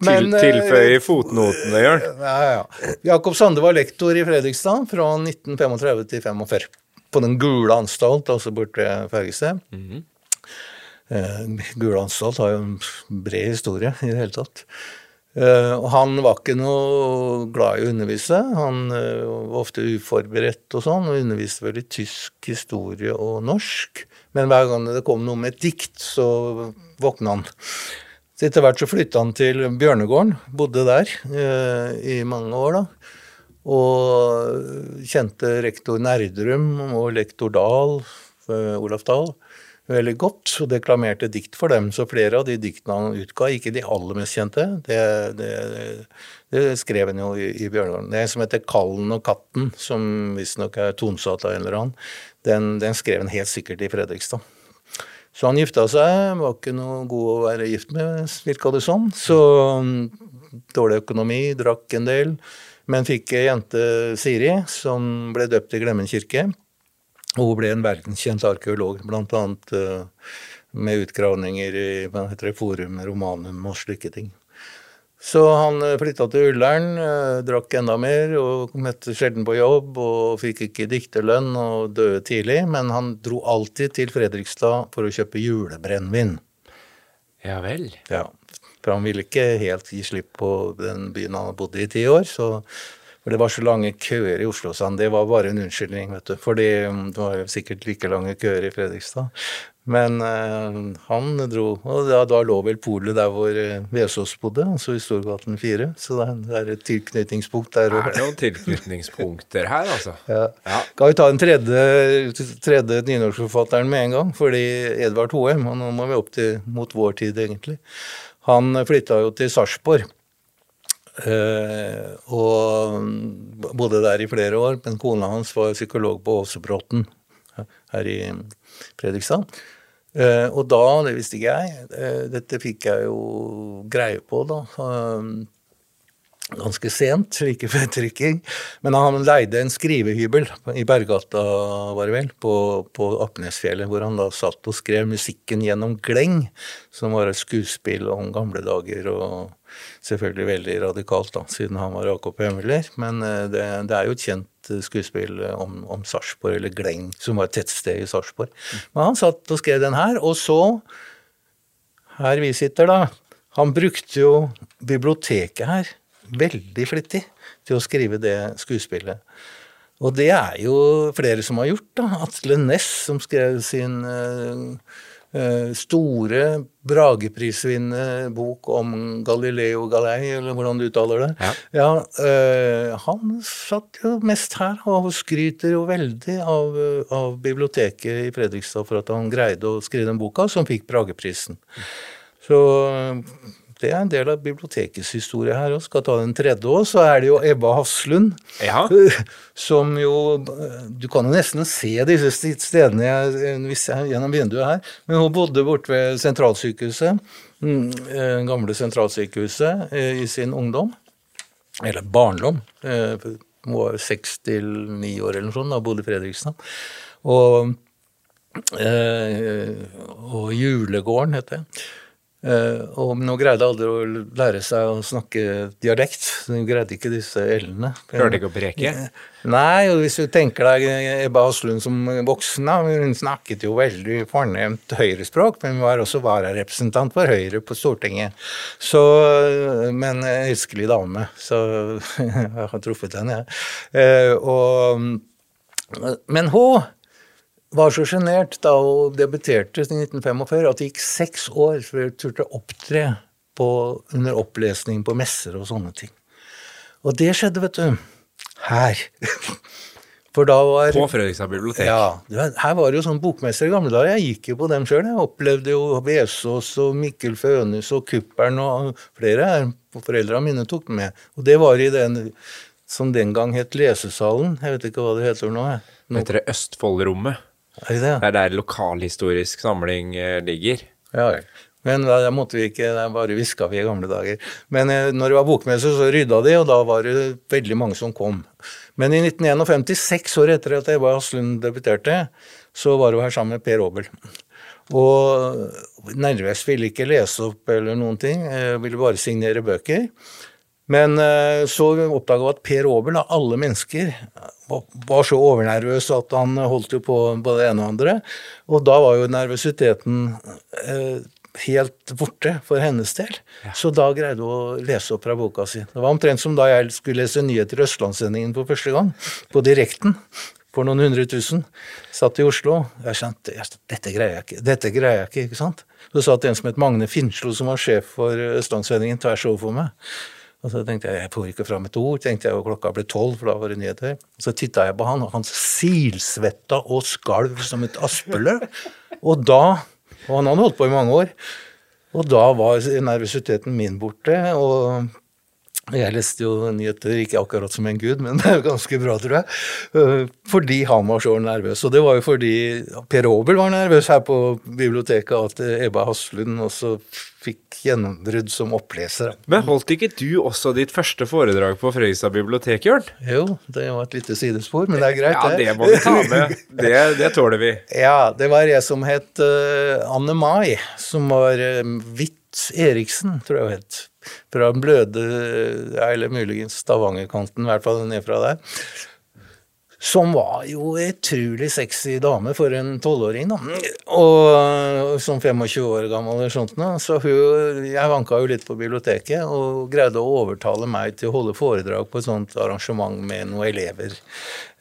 Men, eh, tilføye fotnotene, Jørn. Ja, ja. Jakob Sande var lektor i Fredrikstad fra 1935 til 45. På Den gule anstalt, altså borte ved Fergested. uh, gule anstalt har jo en bred historie i det hele tatt. Uh, han var ikke noe glad i å undervise. Han uh, var ofte uforberedt og sånn, og underviste vel i tysk historie og norsk. Men hver gang det kom noe med et dikt, så våkna han. Så etter hvert så flytta han til Bjørnegården, bodde der eh, i mange år, da. Og kjente rektor Nerdrum og lektor Dahl, eh, Olaf Dahl, veldig godt, og deklamerte dikt for dem. Så flere av de diktene han utga, ikke de aller mest kjente, det, det, det skrev han jo i, i Bjørnegården. Det som heter 'Kallen og katten', som visstnok er tonsatt av en eller annen, den, den skrev han helt sikkert i Fredrikstad. Så han gifta seg, var ikke noe god å være gift med, virka det som. Så mm, dårlig økonomi, drakk en del. Men fikk ei jente, Siri, som ble døpt i Glemmen kirke. Og hun ble en verdenskjent arkeolog, annet eh, med utgravninger i hva heter det, Forum Romanum og slike ting. Så han flytta til Ullern, eh, drakk enda mer og møtte sjelden på jobb og fikk ikke dikterlønn og døde tidlig, men han dro alltid til Fredrikstad for å kjøpe julebrennevin. Ja vel. Ja, for han ville ikke helt gi slipp på den byen han bodde i i ti år. så for det var så lange køer i Oslo, sa han. Det var bare en unnskyldning, vet du. Fordi mm, det var sikkert like lange køer i Fredrikstad. Men uh, han dro Og da, da lå vel polet der hvor uh, Vesaas bodde, altså i Storgaten 4. Så det, er et tilknytningspunkt der òg. Det er noen tilknytningspunkter her, altså. Ja. ja. Kan vi ta den tredje, tredje nynorskforfatteren med en gang? Fordi Edvard Hoem, og nå må vi opp til mot vår tid, egentlig. Han flytta jo til Sarpsborg. Uh, og bodde der i flere år, men kona hans var psykolog på Åsebråten her i Fredrikstad. Uh, og da, det visste ikke jeg, uh, dette fikk jeg jo greie på da, uh, ganske sent, like før trykking. Men han leide en skrivehybel i Bergata, var det vel, på, på Apnesfjellet, hvor han da satt og skrev musikken gjennom Gleng, som var et skuespill om gamle dager. og Selvfølgelig veldig radikalt, da, siden han var Hemmeler. Men det, det er jo et kjent skuespill om, om Sarpsborg, eller Gleng, som var et tettsted i Sarpsborg. Men han satt og skrev den her, og så Her vi sitter, da. Han brukte jo biblioteket her veldig flittig til å skrive det skuespillet. Og det er jo flere som har gjort, da. Atle Næss, som skrev sin uh, Eh, store Brageprisvinnende bok om Galileo Galei, eller hvordan du uttaler det. Ja. ja øh, han satt jo mest her og skryter jo veldig av, av, biblioteket i Fredrikstad for at han greide å skrive den boka, som fikk Brageprisen. Så det er en del av bibliotekets historie her. Og skal ta den tredje òg, så er det jo Ebba Hafslund. Ja. Som jo Du kan jo nesten se disse stedene gjennom vinduet her. Men hun bodde borte ved sentralsykehuset, mm, eh, gamle sentralsykehuset, eh, i sin ungdom. Eller barndom. Eh, hun var seks til ni år eller noe sånt da bodde i Fredrikstad. Og, og Julegården, heter det. Uh, og nå greide aldri å lære seg å snakke dialekt. Hun greide ikke disse l-ene. Klarte ikke å preke? Nei, og hvis du tenker deg Ebba Aslund som voksen, hun snakket jo veldig fornemt høyrespråk, men hun var også vararepresentant for Høyre på Stortinget. Så, Men elskelig dame, så jeg har truffet henne, jeg. Ja. men hun var så sjenert da hun debuterte i 1945 at det gikk seks år før hun turte opptre på, under opplesning på messer og sånne ting. Og det skjedde, vet du, her. For da var På Fredrikstad bibliotek? Ja. Her var det jo sånn bokmesser i gamle dager. Jeg gikk jo på dem sjøl. Jeg opplevde jo Vesaas og Mikkel Fønes og Kuppern og flere her. Foreldra mine tok med. Og det var i den som den gang het Lesesalen. Jeg vet ikke hva det heter nå. nå. Heter det Østfoldrommet? Er det? det er der lokalhistorisk samling eh, ligger. Ja, men da måtte vi ikke, det bare hviska vi i gamle dager. Men eh, når det var bokmesse, så rydda de, og da var det veldig mange som kom. Men i 1951, seks år etter at Eva Aslund debuterte, så var hun her sammen med Per Aabel. Og Nervøs ville ikke lese opp eller noen ting, eh, ville bare signere bøker. Men så oppdaga vi at Per Aabel, av alle mennesker, var så overnervøs at han holdt jo på både det ene og andre. Og da var jo nervøsiteten eh, helt borte for hennes del. Ja. Så da greide hun å lese opp fra boka si. Det var omtrent som da jeg skulle lese nyheter i Østlandssendingen for første gang, på direkten. For noen hundre tusen. Satt i Oslo. Jeg skjønte dette greier jeg ikke. Dette greier jeg ikke, ikke sant. Så satt en som het Magne Finslo, som var sjef for Østlandssendingen, tvers overfor meg. Og så tenkte jeg jeg får ikke fram et ord, tenkte jeg, og klokka ble tolv, for da var det nyheter. Så titta jeg på han, og han silsvetta og skalv som et aspeløv. Og da Og han hadde holdt på i mange år. Og da var nervøsiteten min borte, og jeg leste jo nyheter, ikke akkurat som en gud, men det er jo ganske bra, tror jeg. Øh, fordi han var så nervøs. Og det var jo fordi Per Aabel var nervøs her på biblioteket, at Ebba Haslund også fikk gjennombrudd som oppleser. Men holdt ikke du også ditt første foredrag på Frøysa bibliotek, Jørn? Jo, det var et lite sidespor, men det er greit, det. Ja, det må vi ta med. Det, det tåler vi. Ja, det var jeg som het uh, Anne Mai, som var Hvitt Eriksen, tror jeg hun het fra bløde, eller muligens Stavangerkanten, i hvert fall nedfra der. Som var jo utrolig sexy dame for en tolvåring, da. Og som 25 år gammel eller sånt noe. Så hun, jeg vanka jo litt på biblioteket og greide å overtale meg til å holde foredrag på et sånt arrangement med noen elever.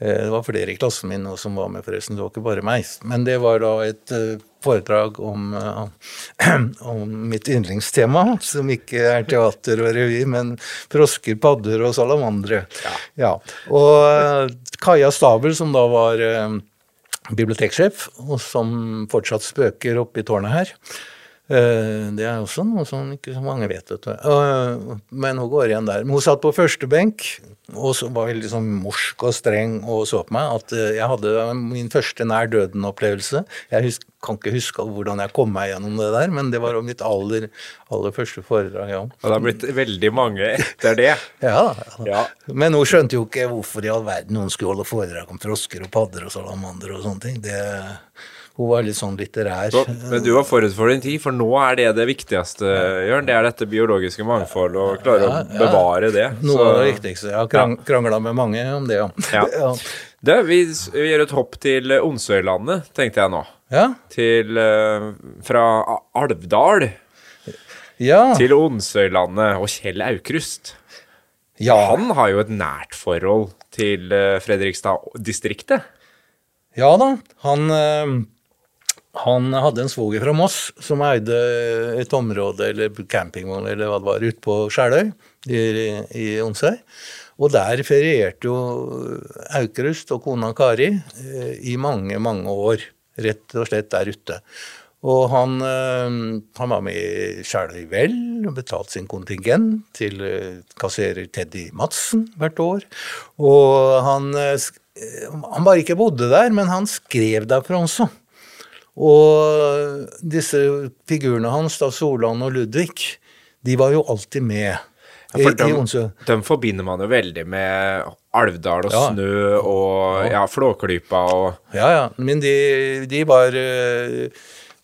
Eh, Det var flere i klassen min også som var med, forresten. Det var ikke bare meg. Men det var da et eh, foredrag om, eh, om mitt yndlingstema, som ikke er teater og revy, men frosker, padder og salamandere. Ja. Og eh, Kaja Stabel, som da var biblioteksjef, og som fortsatt spøker oppe i tårnet her. Eh, Det er også noe som ikke så mange vet. Men hun går igjen der. Men hun satt på første benk og så var sånn morsk og streng og så på meg. At eh, jeg hadde min første nær døden-opplevelse. Jeg kan ikke huske hvordan jeg kom meg gjennom det der, men det var mitt aller, aller første foredrag. Ja. Og det har blitt veldig mange etter det. Ja, Ja. Men hun skjønte jo ikke hvorfor i all verden noen skulle holde foredrag om frosker og padder og salamander og sånne ting. Det, hun var litt sånn litterær. Men du var forut for din tid, for nå er det det viktigste, Jørn. Det er dette biologiske mangfoldet, og klare Ja, å bevare det. Noe Så- av det viktigste. Jeg har krang, krangla med mange om det, ja. Ja. Det, vi vi gjør et hopp til eh, Onsøylandet, tenkte jeg nå. ja. Til eh, Fra Alvdal Ja. til Onsøylandet og Kjell Aukrust. ja. Han har jo et nært forhold til eh, Fredrikstad-distriktet. Ja da. Han, han hadde en svoger fra Moss som eide et område, eller campingvogn, eller hva det var, ute på Skjæløy i, i Onsøy. Og der ferierte jo Aukrust og kona Kari eh, i mange, mange år. Rett og slett der ute. Og han, eh, han var med i Skjæløy Vel og betalte sin kontingent til eh, kasserer Teddy Madsen hvert år. Og han, han bare ikke bodde der, men han skrev derfra også. Og disse figurene hans, da Solan og Ludvig, de var jo alltid med. Ja, for dem, Onsø. de, de forbinder man jo veldig med Alvdal og Ja. snø og ja, Flåklypa og Ja, ja. Men de, de var de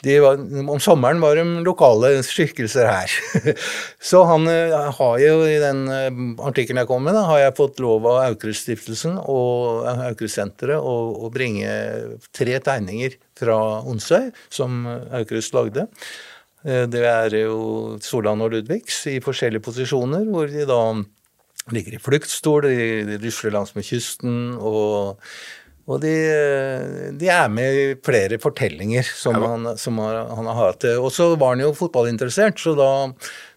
var, Om sommeren var de lokale skikkelser her. Så han eh, har jo i den eh, artikkelen jeg kom med, da, har jeg fått lov av Aukrust-stiftelsen og Aukrust-senteret å, å bringe tre tegninger fra Onsøy som Aukrust lagde. Eh, Det er jo Solan og Ludvigs i forskjellige posisjoner, hvor de da ligger i fluktstol, de, rusler langs med kysten, og, og de, de er med i flere fortellinger som, han, som har, han har hatt. Og så var han jo fotballinteressert, så da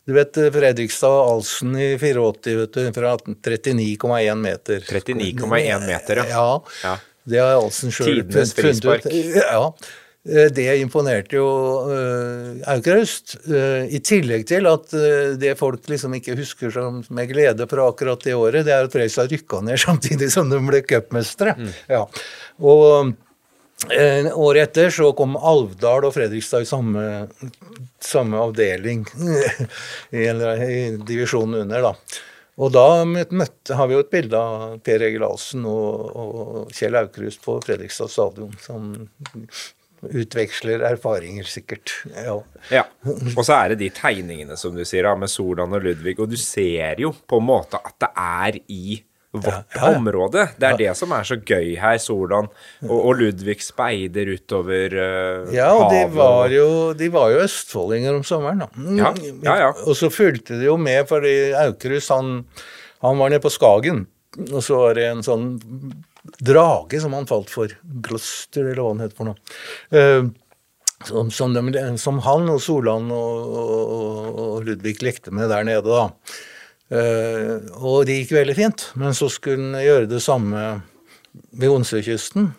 du vet Fredrikstad Alsen i 84, vet du, fra 39,1 meter. 39,1 meter, ja. ja. Ja. Det har Alsen sjøl Tidenes frispark. Ja. Eh, Det imponerte jo uh, Aukrust. eh, I tillegg til at eh, det folk liksom ikke husker som med glede fra akkurat det året, det er at Fredrikstad rykka ned samtidig som de ble cupmestere. Ja. Og eh, året etter så kom Alvdal og Fredrikstad i samme, samme avdeling i, i divisjonen under, da. Og da møtte, har vi jo et bilde av Per Egil Ahlsen og, og Kjell Aukrust på Fredrikstad stadion, som utveksler erfaringer, sikkert. Ja. Ja. Og så er det de tegningene, som du sier, med Solan og Ludvig, og du ser jo på en måte at det er i vårt Ja, ja, område. Det er det som er så gøy her, Solan. Og, og Ludvig speider utover uh, Ja, og de var jo, de var jo østfoldinger om sommeren, da. Mm. Ja, ja, ja. Og så fulgte de jo med, fordi Aukrust han, han var nede på Skagen. Og så var det en sånn drage som han falt for. Gloucester, eller hva han het for noe. Eh, som, som, de, som han og Solan og, og, og Ludvig lekte med der nede, da. Eh, og det gikk veldig fint. Men så skulle han gjøre det samme ved Onsøykysten.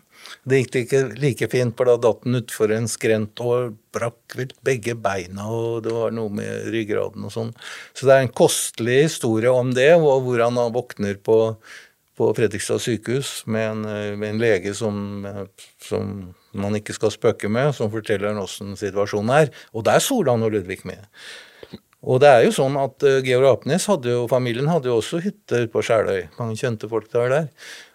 Det gikk ikke like fint, for da datt han utfor en skrent og brakk vel begge beina, og det var noe med ryggraden og sånn. Så det er en kostelig historie om det, og hvor han våkner på, på Fredrikstad sykehus med en, eh, med en lege som, eh, som man ikke skal spøke med, som forteller åssen situasjonen er. Og der er Solan og Ludvig med. Og det er jo sånn at eh, Georg Apnes hadde jo, familien hadde jo også hytte på Skjæløy. Mange kjente folk der der.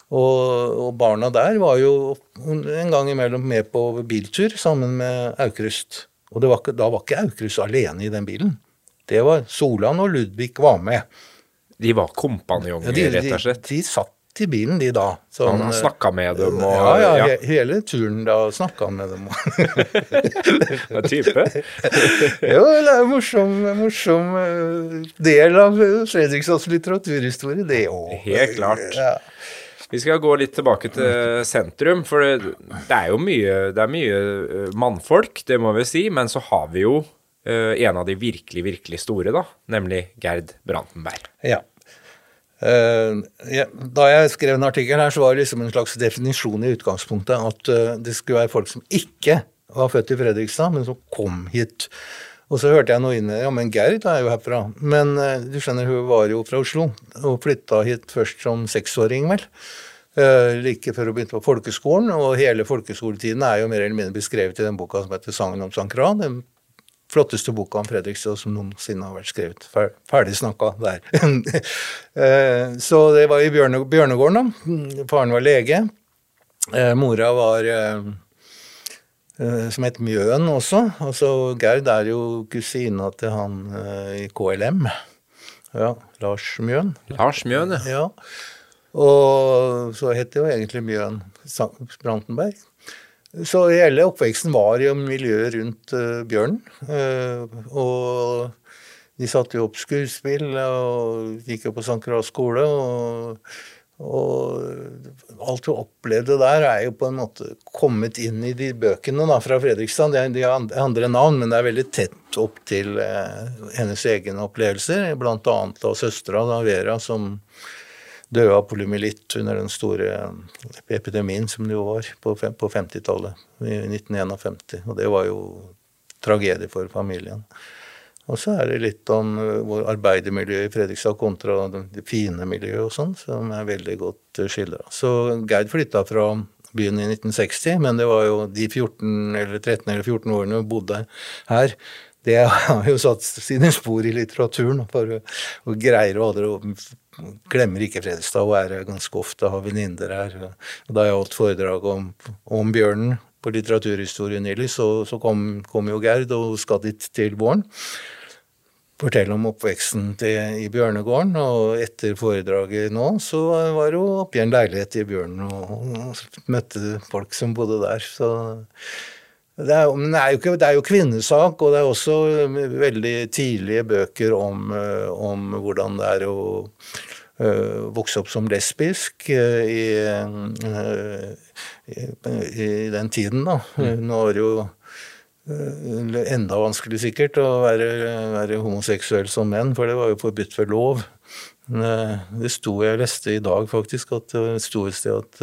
Og, og barna der var jo en gang imellom med på biltur sammen med Aukrust. Og det var ikke, da var ikke Aukrust alene i den bilen. Det var Solan og Ludvig var med. De var kompanjonger, Ja, de, rett og slett. De, de satt i bilen, de da. Så Han snakka med dem og ja, ja, ja, he- hele turen da snakka han med dem. Hva type. jo, det er en morsom, morsom eh, del av eh, Fredrikstads litteraturhistorie, det òg. Helt klart. Ja. Vi skal gå litt tilbake til sentrum, for det, det er jo mye, er mye eh, mannfolk, det må vi si, men så har vi jo uh, en av de virkelig, virkelig store, da, nemlig Gerd Brantenberg. Ja. Ja. Da jeg skrev en artikkel her, så var det liksom en slags definisjon i utgangspunktet at uh, det skulle være folk som ikke var født i Fredrikstad, men som kom hit. Og så hørte jeg noe inn Ja, men Gerd er jo herfra. Men uh, du skjønner, hun var jo fra Oslo, og flytta hit først som seksåring, vel. like før hun begynte på folkeskolen, og hele folkeskoletiden er jo mer eller mindre beskrevet i den boka som heter 'Sangen om Sankran'. Kran', den flotteste boka om Fredrikstad som noensinne har vært skrevet. Ferdig snakka der. Eh, så det var i Bjørne, Bjørnegården, da. Faren var lege. Eh, mora var eh, som het Mjøen også. Altså, Gerd er jo kusina til han i KLM. Ja, Lars Mjøen. Lars Mjøen, ja. ja. Og så het det jo egentlig Mjøen Brantenberg. Så hele oppveksten var i miljøet rundt uh, bjørnen. Uh, og de satte jo opp skuespill og gikk jo på St. Kras skole. Og, og alt du opplevde der, er jo på en måte kommet inn i de bøkene da, fra Fredrikstad. De har andre navn, men det er veldig tett opp til uh, hennes egne opplevelser. Blant annet av søstera, Vera, som døde av polymyelitt under den store epidemien som det jo var på 50-tallet, i 1951. Og det var jo tragedie for familien. Og så er det litt om vår arbeidermiljøet i Fredrikstad kontra det fine miljøet og sånn, som er veldig godt uh, skildra. Så Gerd flytta fra byen i 1960, men det var jo de 14 eller 13 eller 14 årene hun bodde her, det har jo satt sine spor i litteraturen. For hun greier å aldri glemmer ikke Fredrikstad og er ganske ofte, har venninner her. Og da jeg holdt foredrag om, om bjørnen på litteraturhistorien nylig, så, så kom, kom, jo Gerd og skal dit til våren. Fortelle om oppveksten til, i Bjørnegården, og etter foredraget nå så var hun oppe i en leilighet i Bjørnen og, og møtte folk som bodde der. så det er, det er, jo ikke, det er jo kvinnesak, og det er også veldig tidlige bøker om, om hvordan det er å vokse opp som lesbisk uh, i, uh, i, i, den tiden, da. Mm. Nå er det jo enda vanskelig sikkert å være, være, homoseksuell som menn, for det var jo forbudt ved lov. Det sto jeg leste i dag faktisk, at det sto et sted at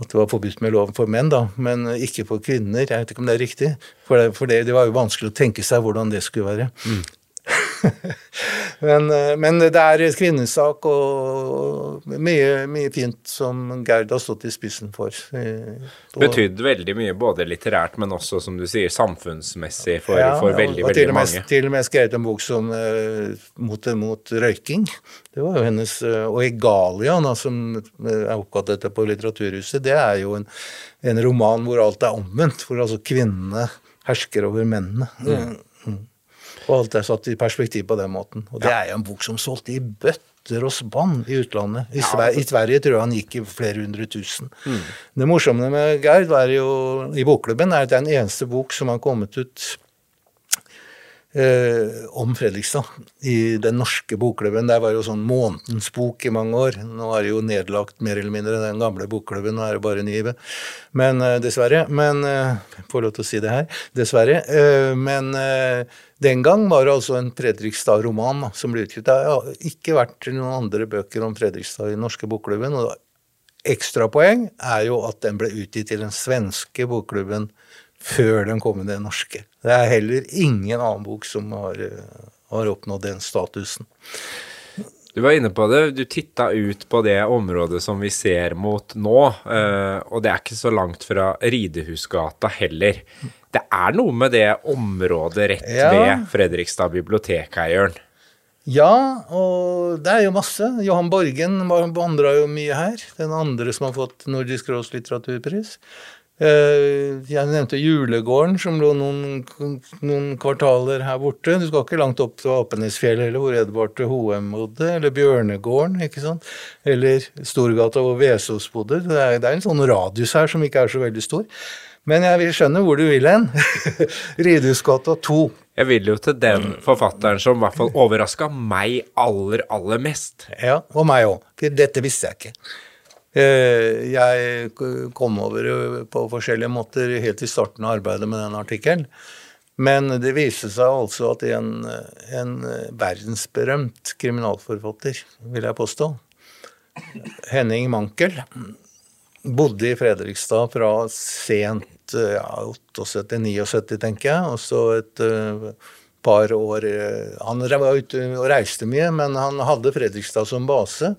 at det var forbudt med loven for menn, da, men ikke for kvinner. Jeg vet ikke om det er riktig, for det, for det, det var jo vanskelig å tenke seg hvordan det skulle være. Mm. men, eh, men, det er kvinnesak og mye, mye, fint som Gerd har stått i spissen for. Betydde veldig mye både litterært, men også, som du sier, samfunnsmessig for, ja, for veldig, og, og veldig mange. Til og med skrevet en bok som uh, mot, mot, røyking. Det var jo hennes uh, Og Egalia, som er oppkalt etter på Litteraturhuset, det er jo en, en, roman hvor alt er omvendt. Hvor altså kvinnene hersker over mennene. Mm. Og alt er satt i perspektiv på den måten. Og det er jo en bok som solgte i bøtter og spann i utlandet. I, Sver I, Sverige tror jeg han gikk i flere hundre tusen. Mm. Det morsomme med Gerd var jo, i bokklubben er at det er den eneste bok som har kommet ut eh, om Fredrikstad i den norske bokklubben. Der var jo sånn månedens bok i mange år. Nå er det jo nedlagt mer eller mindre den gamle bokklubben, nå er det bare Nive. Men eh, dessverre. Men eh, Får lov til å si det her. Dessverre. Eh, men eh, den gang var det altså en Fredrikstad-roman som ble utgitt. Det har ikke vært noen andre bøker om Fredrikstad i den norske bokklubben. og Ekstrapoeng er jo at den ble utgitt i den svenske bokklubben før den kom i den norske. Det er heller ingen annen bok som har, eh, har oppnådd den statusen. Du var inne på det, du titta ut på det området som vi ser mot nå, eh, og det er ikke så langt fra Ridehusgata heller. Det er noe med det området rett ved Fredrikstad bibliotek her, Jørn? Ja, og det er jo masse. Johan Borgen vandra jo mye her. Den andre som har fått Nordisk råds litteraturpris. Eh, jeg nevnte Julegården, som lå noen, noen, kvartaler her borte. Du skal ikke langt opp til Apenesfjellet eller hvor Edvard Hoem bodde, eller Bjørnegården, ikke sant. Eller Storgata hvor Vesaas bodde. Det er, det er, en sånn radius her som ikke er så veldig stor. Men jeg vil skjønne hvor du vil hen. Ridhusgata 2. Jeg vil jo til den forfatteren som i hvert fall overraska meg aller, aller mest. Ja, og meg òg. For dette visste jeg ikke. Eh, jeg kom over på forskjellige måter helt i starten av arbeidet med den artikkelen. Men det viste seg altså at en, en verdensberømt kriminalforfatter, vil jeg påstå, Henning Mankel, bodde i Fredrikstad fra sent ja, 78-79, tenker jeg, og så et uh, par år eh, Han var ute og reiste mye, men han hadde Fredrikstad som base.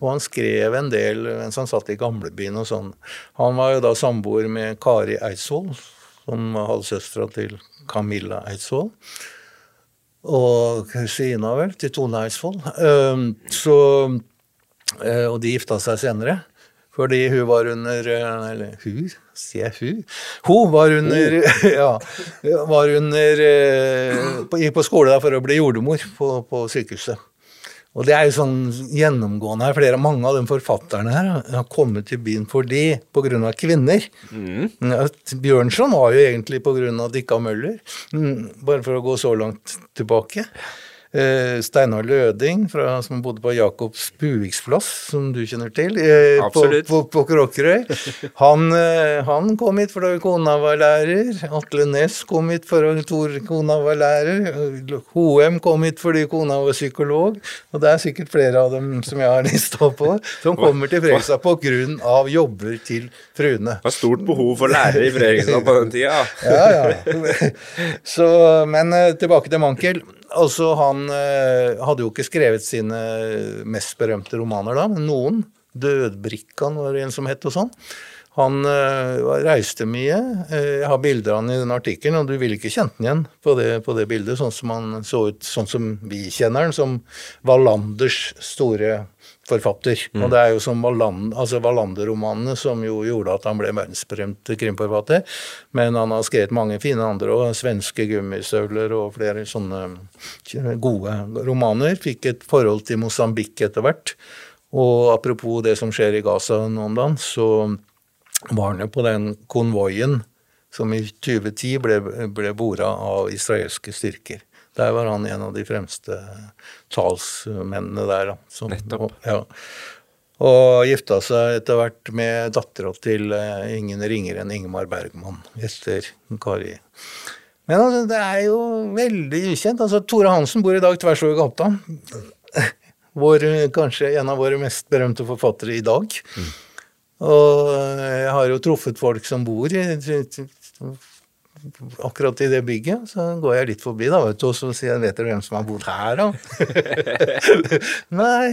Og han skrev en del mens han satt i gamlebyen og sånn. Han var jo da samboer med Kari Eidsvoll, som var halvsøstera til Camilla Eidsvoll. Og kusina, vel, til Tone Eidsvoll. Ehm, så, eh, og de gifta seg senere. Fordi hun var under eh, Eller hun, sier hun? Hun var under. Ja, var under eh, Gikk på skole for å bli jordmor på, på, sykehuset. Og det er jo sånn gjennomgående her. Flere, mange av de forfatterne her har kommet til byen fordi pga. kvinner. Mm. Bjørnson var jo egentlig pga. Dikka Møller, mm, bare for å gå så langt tilbake. Eh, Steinar Løding, fra, som bodde på Jakobs Buviksplass, som du kjenner til, eh, på, på, på Kråkerøy. Han, eh, han, kom hit fordi kona var lærer. Atle Næss kom hit fordi kona var lærer. Hoem kom hit fordi kona var psykolog. Og det er sikkert flere av dem som jeg har lista på, som kommer til Fredrikstad pga. jobber til fruene. Det var stort behov for lærere i Fredrikstad på den tida. ja, ja. Så, men tilbake til Mankel. Altså, han eh, hadde jo ikke skrevet sine mest berømte romaner da, men noen. 'Dødbrikkan' var det en som het og sånn. Han eh, reiste mye. Eh, jeg har bilder av han i den artikkelen, og du ville ikke kjent han igjen på det, på det, bildet, sånn som han så ut, sånn som vi kjenner han, som Wallanders store forfatter. Mm. Og det er jo som Wallander, altså Wallander-romanene som jo gjorde at han ble verdensberømt krimforfatter. Men han har skrevet mange fine andre, òg. svenske gummistøvler og flere sånne gode romaner. Fikk et forhold til Mosambik etter hvert. Og apropos det som skjer i Gaza nå om dagen, så var han jo på den konvoien som i 2010 ble, ble bora av israelske styrker. Der var han en av de fremste talsmennene der. Da, som, Nettopp. Ja. Og gifta seg etter hvert med dattera til uh, ingen ringere enn Ingemar Bergman etter Kari. Men altså, det er jo veldig ukjent. Altså, Tore Hansen bor i dag tvers over gata. Vår, kanskje en av våre mest berømte forfattere i dag. Mm. Og jeg har jo truffet folk som bor i akkurat i det bygget, så går jeg litt forbi, da, vet du, og så sier jeg 'Vet dere hvem som har bodd her, da?' Nei.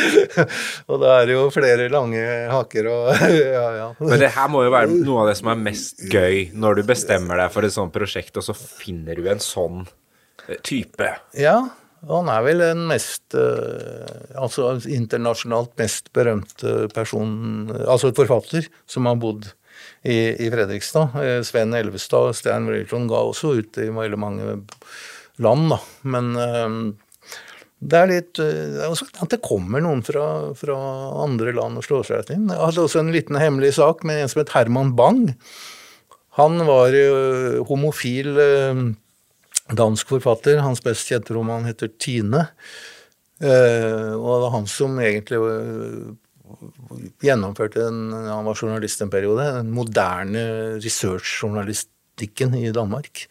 og da er det jo flere lange haker og ja, ja. Men det her må jo være noe av det som er mest gøy, når du bestemmer deg for et sånt prosjekt, og så finner du en sånn eh, type. Ja, han er vel den mest uh, Altså internasjonalt mest berømte person, altså forfatter, som har bodd i, i Fredrikstad. Eh, Sven Elvestad og Stein Wrayton ga også ut i veldig mange land, da. Men um, det er litt uh, At det kommer noen fra, fra, andre land og slår seg inn. Jeg hadde også en liten hemmelig sak med en som het Herman Bang. Han var homofil dansk forfatter. Hans best kjente roman heter Tine. og det var han som egentlig gjennomførte en, Han var journalist en periode. Den moderne researchjournalistikken i Danmark.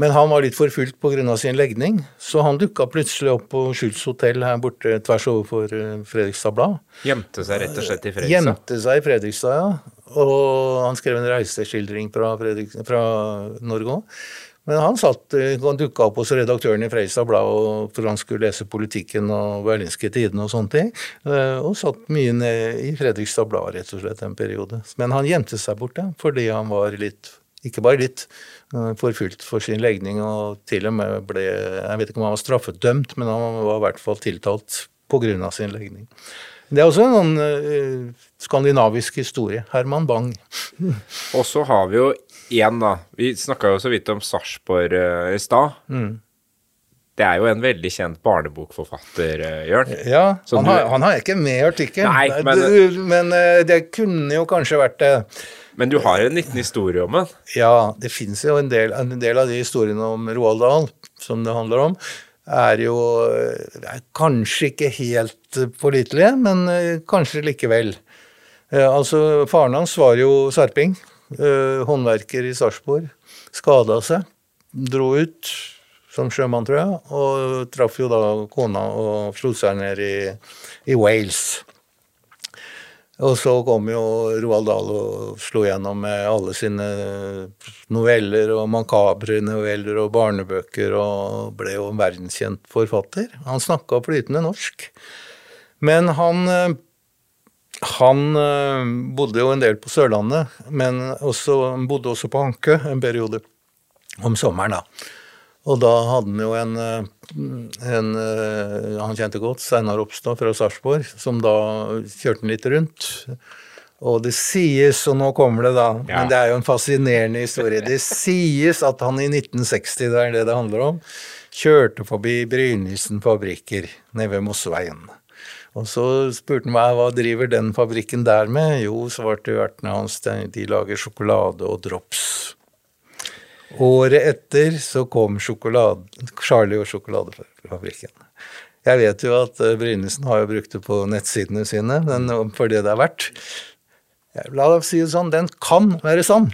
Men han var litt forfulgt pga. sin legning, så han dukka plutselig opp på Schultz hotell her borte tvers overfor eh, Fredrikstad Blad. Gjemte seg rett og slett i Fredrikstad? Gjemte seg i Fredrikstad, ja. Og han skrev en reiseskildring fra, fra Norge òg. Men han satt, eh, han dukka opp hos redaktøren i Freistad Blad for han skulle lese Politikken og Berlinske Tidene og sånne ting. Eh, og satt mye ned i Fredrikstad Blad rett og slett en periode. Men han gjemte seg borte fordi han var litt, ikke bare litt, eh, forfulgt for sin legning og til og med ble Jeg vet ikke om han var straffedømt, men han var i hvert fall tiltalt pga. sin legning. Det er også en uh, skandinavisk historie. Herman Bang. og så har vi jo én, da. Vi snakka jo så vidt om Sarpsborg uh, i stad. Mm. Det er jo en veldig kjent barnebokforfatter, uh, Jørn. Ja, han, du... har, han har ikke med i artikkelen, men, du, men uh, det kunne jo kanskje vært det. Men du har en liten historie om den? Ja, det fins jo en del, en del, av de historiene om Roald Dahl som det handler om, er jo er kanskje ikke helt pålitelige, men kanskje likevel. Altså, faren hans var jo sarping, håndverker i Sarpsborg. Skada seg, dro ut som sjømann, tror jeg, og traff jo da kona og slo seg ned i, i Wales. Og så kom jo Roald Dahl og slo gjennom med alle sine noveller og makabre noveller og barnebøker og ble jo en verdenskjent forfatter. Han snakka flytende norsk. Men han han bodde jo en del på Sørlandet, men også, bodde også på Ankø en periode om sommeren. da. Og da hadde han jo en, eh, en eh, han kjente godt, Steinar Opstad fra Sarpsborg, som da kjørte han litt rundt. Og det sies, og nå kommer det da, ja. men det er jo en fascinerende historie, det sies at han i 1960, det er det det handler om, kjørte forbi Brynildsen fabrikker nede ved Mosseveien. Og så spurte han meg hva driver den fabrikken der med? Jo, svarte vertene hans, de lager sjokolade og drops. Året etter så kom Charlie og sjokoladefabrikken. Jeg vet jo at uh, Brynesen har jo brukt det på nettsidene sine, men for det det er verdt La oss si det sånn, den kan være sann.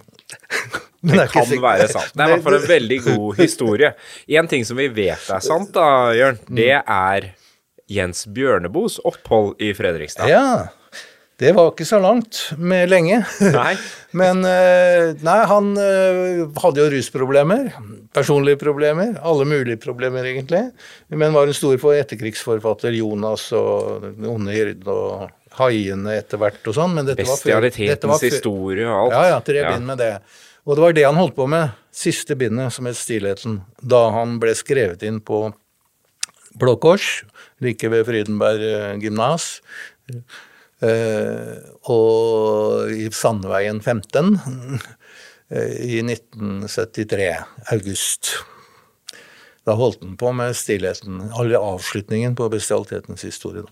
Men det, kan være sant. Det er i hvert fall en veldig god historie. En ting som vi vet er sant, da, Jørn, det er Jens Bjørneboes opphold i Fredrikstad. Ja, det var ikke så langt med lenge. Nei. Men eh, nei, han eh, hadde jo rusproblemer. Personlige problemer. Alle mulige problemer, egentlig. Men var en stor for etterkrigsforfatter. Jonas og Den onde hyrde og Haiene etter hvert og sånn. Men dette Bestialitetens var før, historie og alt. Ja, ja. Tre ja. med det. Og det var det han holdt på med. Siste bindet, som het Stillheten. Da han ble skrevet inn på Blå Kors, like ved Frydenberg eh, gymnas. Uh, og i Sandveien 15 uh, i 1973, august. Da holdt han på med stillheten, eller avslutningen på bestialitetens historie.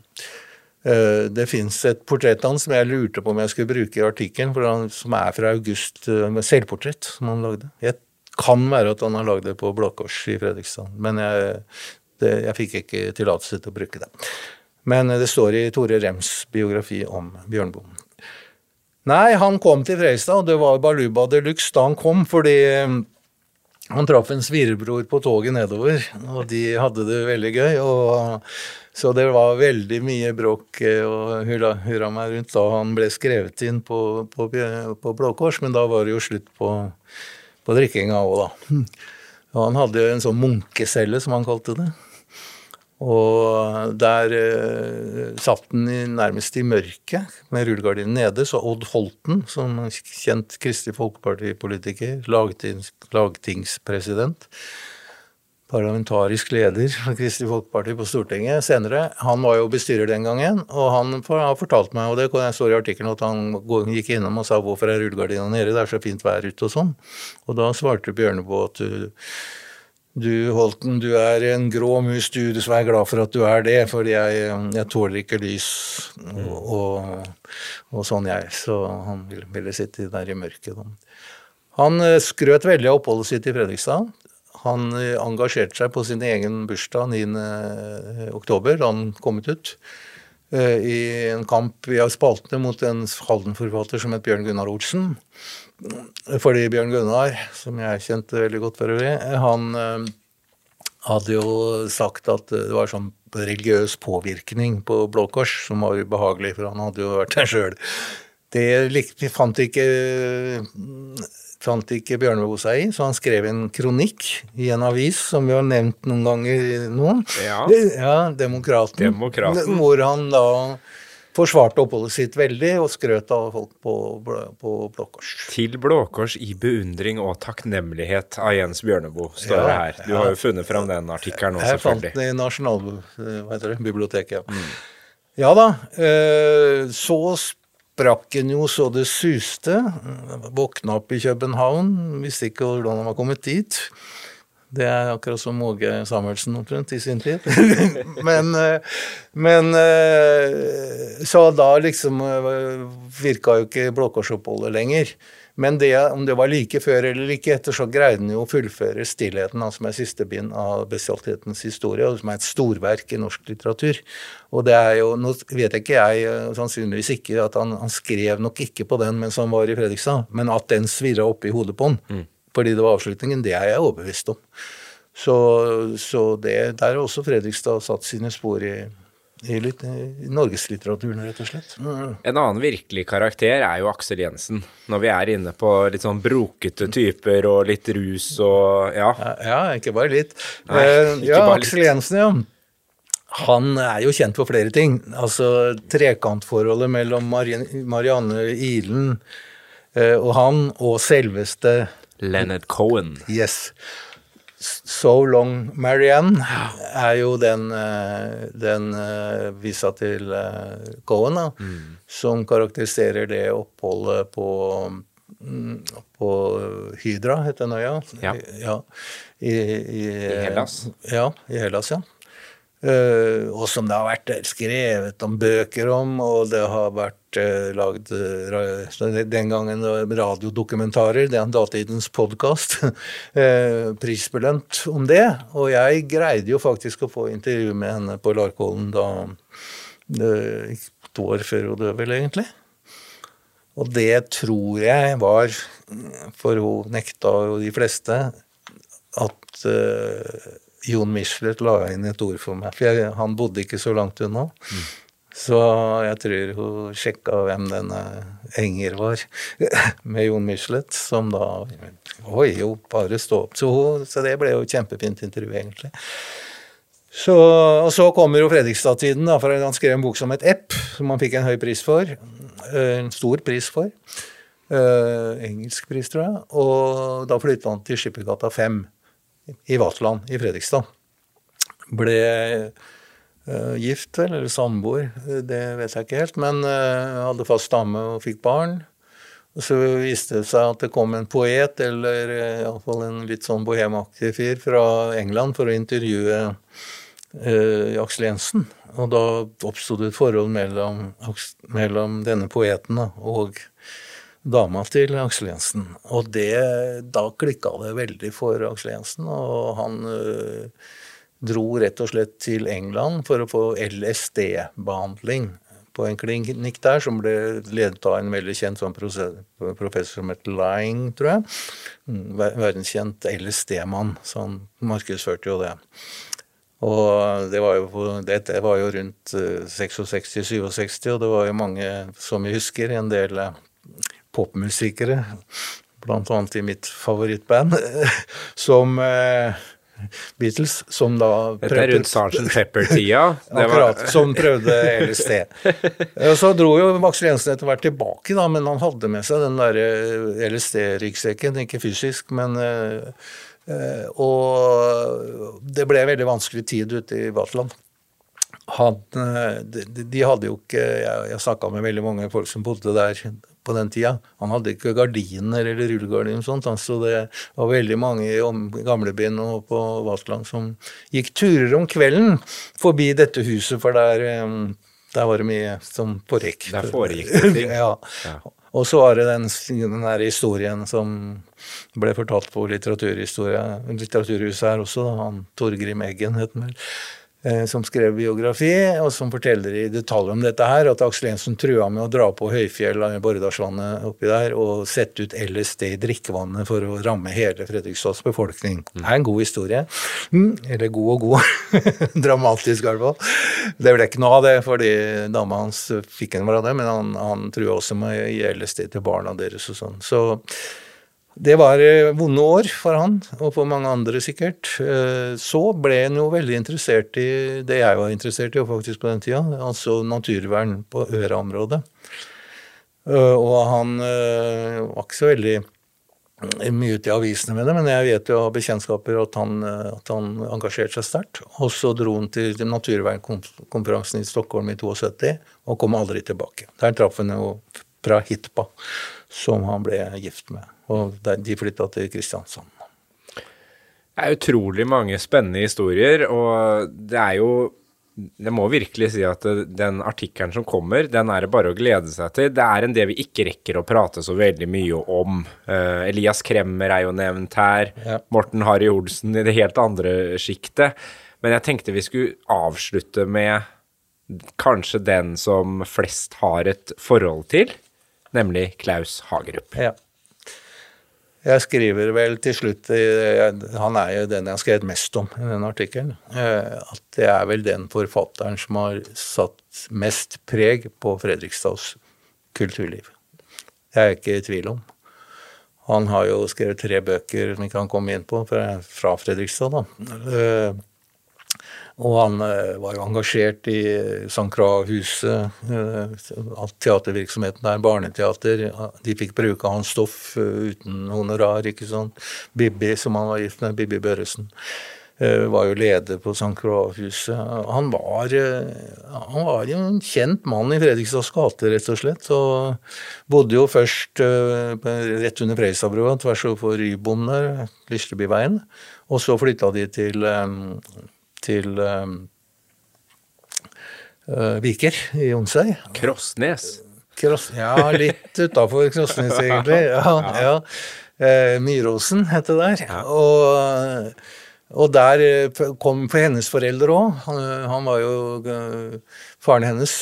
Det fins et portrett av han som jeg lurte på om jeg skulle bruke i artikkelen, som er fra august, selvportrett som han lagde. Jeg kan være at han har lagd det på Blå Kors i Fredrikstad, men jeg, det, jeg fikk ikke tillatelse til å bruke det. Men det står i Tore Rems biografi om Bjørnboe. Nei, han kom til Freistad, og det var baluba de luxe da han kom, fordi um, han traff en svirebror på toget nedover, og de hadde det veldig gøy. og Så det var veldig mye bråk eh, og hurra, hurra meg rundt da han ble skrevet inn på, på, på Blå Kors, men da var det jo slutt på, på drikkinga òg, da. Og han hadde en sånn munkecelle, som han kalte det. Og der eh, satt i, nærmest i mørket med rullegardinen nede. Så Odd Holten, som kjent Kristelig Folkeparti-politiker, lagtings, lagtingspresident, parlamentarisk leder for Kristelig Folkeparti på Stortinget senere, han var jo bestyrer den gangen, og han har fortalt meg, og det står i artikkelen, at han gikk innom og sa hvorfor er rullegardina nede, det er så fint vær ute og sånn. Og da svarte Bjørneboe at du, du Holten, du er en grå mus, du, du vær glad for at du er det, fordi jeg, jeg tåler ikke lys og, og, og, sånn, jeg. Så han ville, ville sitte der i mørket. Han eh, skrøt veldig av oppholdet sitt i Fredrikstad. Han eh, engasjerte seg på sin egen bursdag 9.10, oktober da han kom ut, i en kamp i spaltene mot en Halden-forfatter som het Bjørn Gunnar Olsen. Fordi Bjørn Gunnar, som jeg kjente veldig godt for øvrig, han eh, hadde jo sagt at det var sånn religiøs påvirkning på Blå Kors som var ubehagelig, for han hadde jo vært der sjøl. Det fant ikke, fant ikke Bjørneboe seg i, så han skrev en kronikk i en avis som vi har nevnt noen ganger nå. Ja, ja Demokraten, Demokraten. Hvor han da forsvarte oppholdet sitt veldig og skrøt av folk på, på Blå Kors. Til Blå Kors i beundring og takknemlighet av Jens Bjørneboe, står ja, det her. Du ja. har jo funnet fram den artikkelen nå, selvfølgelig. Jeg fant den i Nasjonalbiblioteket, ja. Mm. Ja da. Eh, så sprakk en jo så det suste. Våkna opp i København, visste ikke hvordan han var kommet dit. Det er akkurat som Åge Samuelsen omtrent i sin tid. men, eh, men eh, Så da liksom virka jo ikke Blå lenger. Men det, om det var like før eller like etter, så greide han jo å fullføre 'Stillheten', altså som er siste bind av 'Bestialitetens historie', som er et storverk i norsk litteratur. Og det er jo, Nå vet jeg ikke jeg, sannsynligvis ikke, at han, han skrev nok ikke på den mens han var i Fredrikstad, men at den svirra oppe i hodet på han mm. fordi det var avslutningen, det er jeg overbevist om. Så, så det, der har også Fredrikstad satt sine spor i i, litt, i norgeslitteraturen, rett og slett. Mm. En annen virkelig karakter er jo Aksel Jensen, når vi er inne på litt sånn brokete typer og litt rus og ja. Ja, ikke bare litt. Nei, eh, ikke ja, bare Aksel litt. Jensen, ja. Han er jo kjent for flere ting. Altså trekantforholdet mellom Marianne Ilen eh, og han, og selveste Leonard Cohen. Yes. So Long Marianne er jo den, eh, den eh, visa til eh, Cohen, da, mm. som karakteriserer det oppholdet på mm, på Hydra, heter den øya. Ja. ja. I, i, I, Hellas. Ja, i Hellas, ja. Og som det har vært skrevet om bøker om, og det har vært uh, lagd uh, den gangen radiodokumentarer, det er datidens podkast, prisbelønt om det. Og jeg greide jo faktisk å få intervju med henne på Larkollen da to år før hun døde, vel, egentlig. Og det tror jeg var, for hun nekta jo de fleste, at Jon Michelet la inn et ord for meg. For jeg, han bodde ikke så langt unna. Mm. Så jeg tror hun sjekka hvem denne Enger var, med Jon Michelet, som da Oi, jo, bare stå opp. Så, så, det ble jo et kjempefint intervju, egentlig. Så, og så kommer jo Fredrikstad-tiden, for han skrev en bok som het Epp, som han fikk en høy pris for. Eh, en stor pris for. Uh, engelsk pris, tror jeg. Og da flytta han til Skippergata 5 i Vaterland i Fredrikstad. Ble gift, vel, eller samboer, det vet jeg ikke helt. Men uh, hadde fast stamme og fikk barn. Og så viste det seg at det kom en poet, eller uh, iallfall en litt sånn bohemaktig fyr fra England for å intervjue uh, Aksel Jensen. Og da oppsto det et forhold mellom, mellom denne poeten og dama til Aksel Jensen. Og det, da klikka det veldig for Aksel Jensen, og han øh, dro rett og slett til England for å få LSD-behandling på en klinikk der, som ble ledet av en veldig kjent sånn professor som het Lying, tror jeg. Mm, verdenskjent LSD-mann, så han markedsførte jo det. Og det var jo, dette var jo rundt 66-67, øh, og det var jo mange, som vi husker, en del popmusikere, bl.a. i mitt favorittband, som eh, Beatles, som da prøvde Dette er rundt Sgt. Pepper-tida? Akkurat. Som prøvde LSD. Så dro jo Aksel Jensen etter hvert tilbake, da, men han hadde med seg den derre eh, LSD-ryggsekken. Ikke fysisk, men eh, Og det ble en veldig vanskelig tid ute i Vaterland. Han, de, de, hadde jo ikke Jeg, jeg snakka med veldig mange folk som bodde der på den tida. Han hadde ikke gardiner eller rullegardiner og sånt, så det var veldig mange i gamlebyen og på Vaterland som gikk turer om kvelden forbi dette huset, for der, der var det mye som foregikk. Der foregikk det ting. ja. ja. Og så var det den, den der historien som ble fortalt på litteraturhuset her også, han Torgrim Eggen het han vel. Eh, som skrev biografi, og som forteller i detalj om dette her, at Aksel Jensen trua med å dra på Høyfjell av Borredalsvannet oppi der og sette ut LSD i drikkevannet for å ramme hele Fredrikstads befolkning. Det er en god historie. Mm, eller god og god. Dramatisk, i hvert fall. Det ble ikke noe av det, fordi dama hans fikk en av det, men han, han trua også med å gi LSD til barna deres og sånn. Så det var eh, vonde år for han, og for mange andre sikkert. Eh, så ble han jo veldig interessert i det jeg var interessert i faktisk på den tida, altså naturvern på Øra-området. Eh, og han var ikke så veldig mye ute i avisene med det, men jeg vet jo av bekjentskaper at han, at han engasjerte seg sterkt. Og så dro han til naturvernkonferansen i Stockholm i 72 og kom aldri tilbake. Der traff han jo fra Hitpa, som han ble gift med og de flytta til Kristiansand. Det er utrolig mange spennende historier, og det er jo jeg må virkelig si at den artikkelen som kommer, den er det bare å glede seg til. Det er en del vi ikke rekker å prate så veldig mye om. Uh, Elias Kremmer er jo nevnt her. Ja. Morten Harry Olsen i det helt andre sjiktet. Men jeg tenkte vi skulle avslutte med kanskje den som flest har et forhold til, nemlig Klaus Hagerup. Ja. Jeg skriver vel til slutt Han er jo den jeg har skrevet mest om i den artikkelen. Eh, at det er vel den forfatteren som har satt mest preg på Fredrikstads kulturliv. Det er jeg ikke i tvil om. Han har jo skrevet tre bøker som vi kan komme inn på fra Fredrikstad. da. Eh, og han eh, var jo engasjert i St. Croix-huset, eh, teatervirksomheten der, barneteater. De fikk bruke hans stoff eh, uten honorar, ikke sant. Bibi, som han var gift med, Bibi Børresen, var jo leder på St. Croix-huset. Han, han, var jo en kjent mann i Fredrikstads gate, rett og slett. Og bodde jo først rett under Fredrikstadbrua, tvers overfor Rybom der, Lystrebyveien. Og så flytta de til til uh, Viker i Jonsøy. Krossnes? Kross, ja, litt utafor Krossnes, egentlig. Ja, ja. Uh, Myråsen het det der. Og, og, der kom for hennes foreldre òg. Han, han, var jo Faren hennes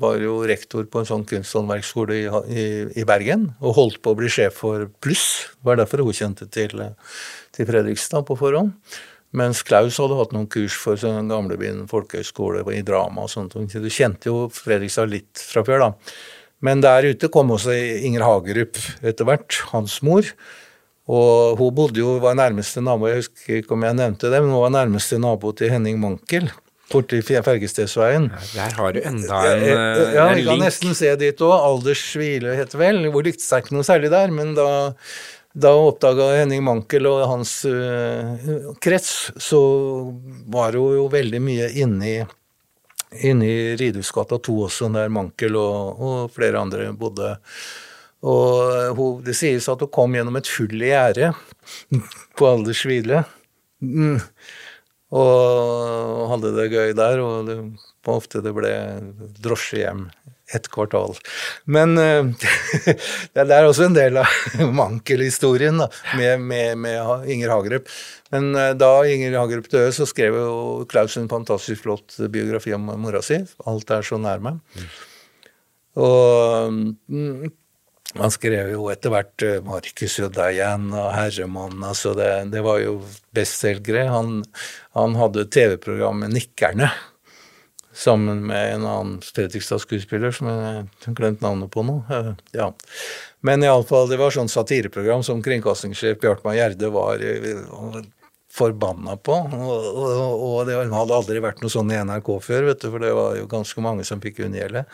var jo rektor på en sånn kunsthåndverksskole i, i, i, Bergen og holdt på å bli sjef for Pluss. Det var derfor hun kjente til, til Fredrikstad på forhånd. Mens Klaus hadde hatt noen kurs for sånn Gamlebyen folkehøgskole i drama og sånt. Du kjente jo Fredrikstad litt fra før, da. Men der ute kom også Inger Hagerup etter hvert, hans mor. Og hun bodde jo, var nærmeste nabo, jeg husker ikke om jeg nevnte det, men hun var nærmeste nabo til Henning Mankel. Borti Fergestedsveien. Ja, der har du enda en, ja, en ja, jeg kan nesten se dit òg. Alders hvile heter vel. Hvor lyktes seg ikke noe særlig der, men da da oppdaga Henning Mankel og hans uh, krets, så var hun jo veldig mye inni inne i Ridhusgata 2 også, der Mankel og, og flere andre bodde. Og hun, det sies at hun kom gjennom et hull i gjerdet på Aldershvile. Mm. Og hadde det gøy der, og det ofte det ble drosje hjem et kvartal. Men uh, det er også en del av mankelhistorien med, med, med, Inger Hagerup. Men uh, da Inger Hagerup døde, så skrev jo Klaus en fantastisk flott biografi om mora si. 'Alt er så nær meg'. Og mm, han skrev jo etter hvert uh, Marcus og Diane og Herremann. altså det, det var jo bestselgere. Han, han hadde TV-programmet Nikkerne sammen med en annen Fredrikstad-skuespiller som jeg har glemt navnet på nå. Eh, ja. Men iallfall, det var sånn satireprogram som kringkastingssjef Bjartmar Gjerde var eh, forbanna på. Og, og, og, det hadde aldri vært noe sånn i NRK før, vet du, for det var jo ganske mange som fikk unngjelde.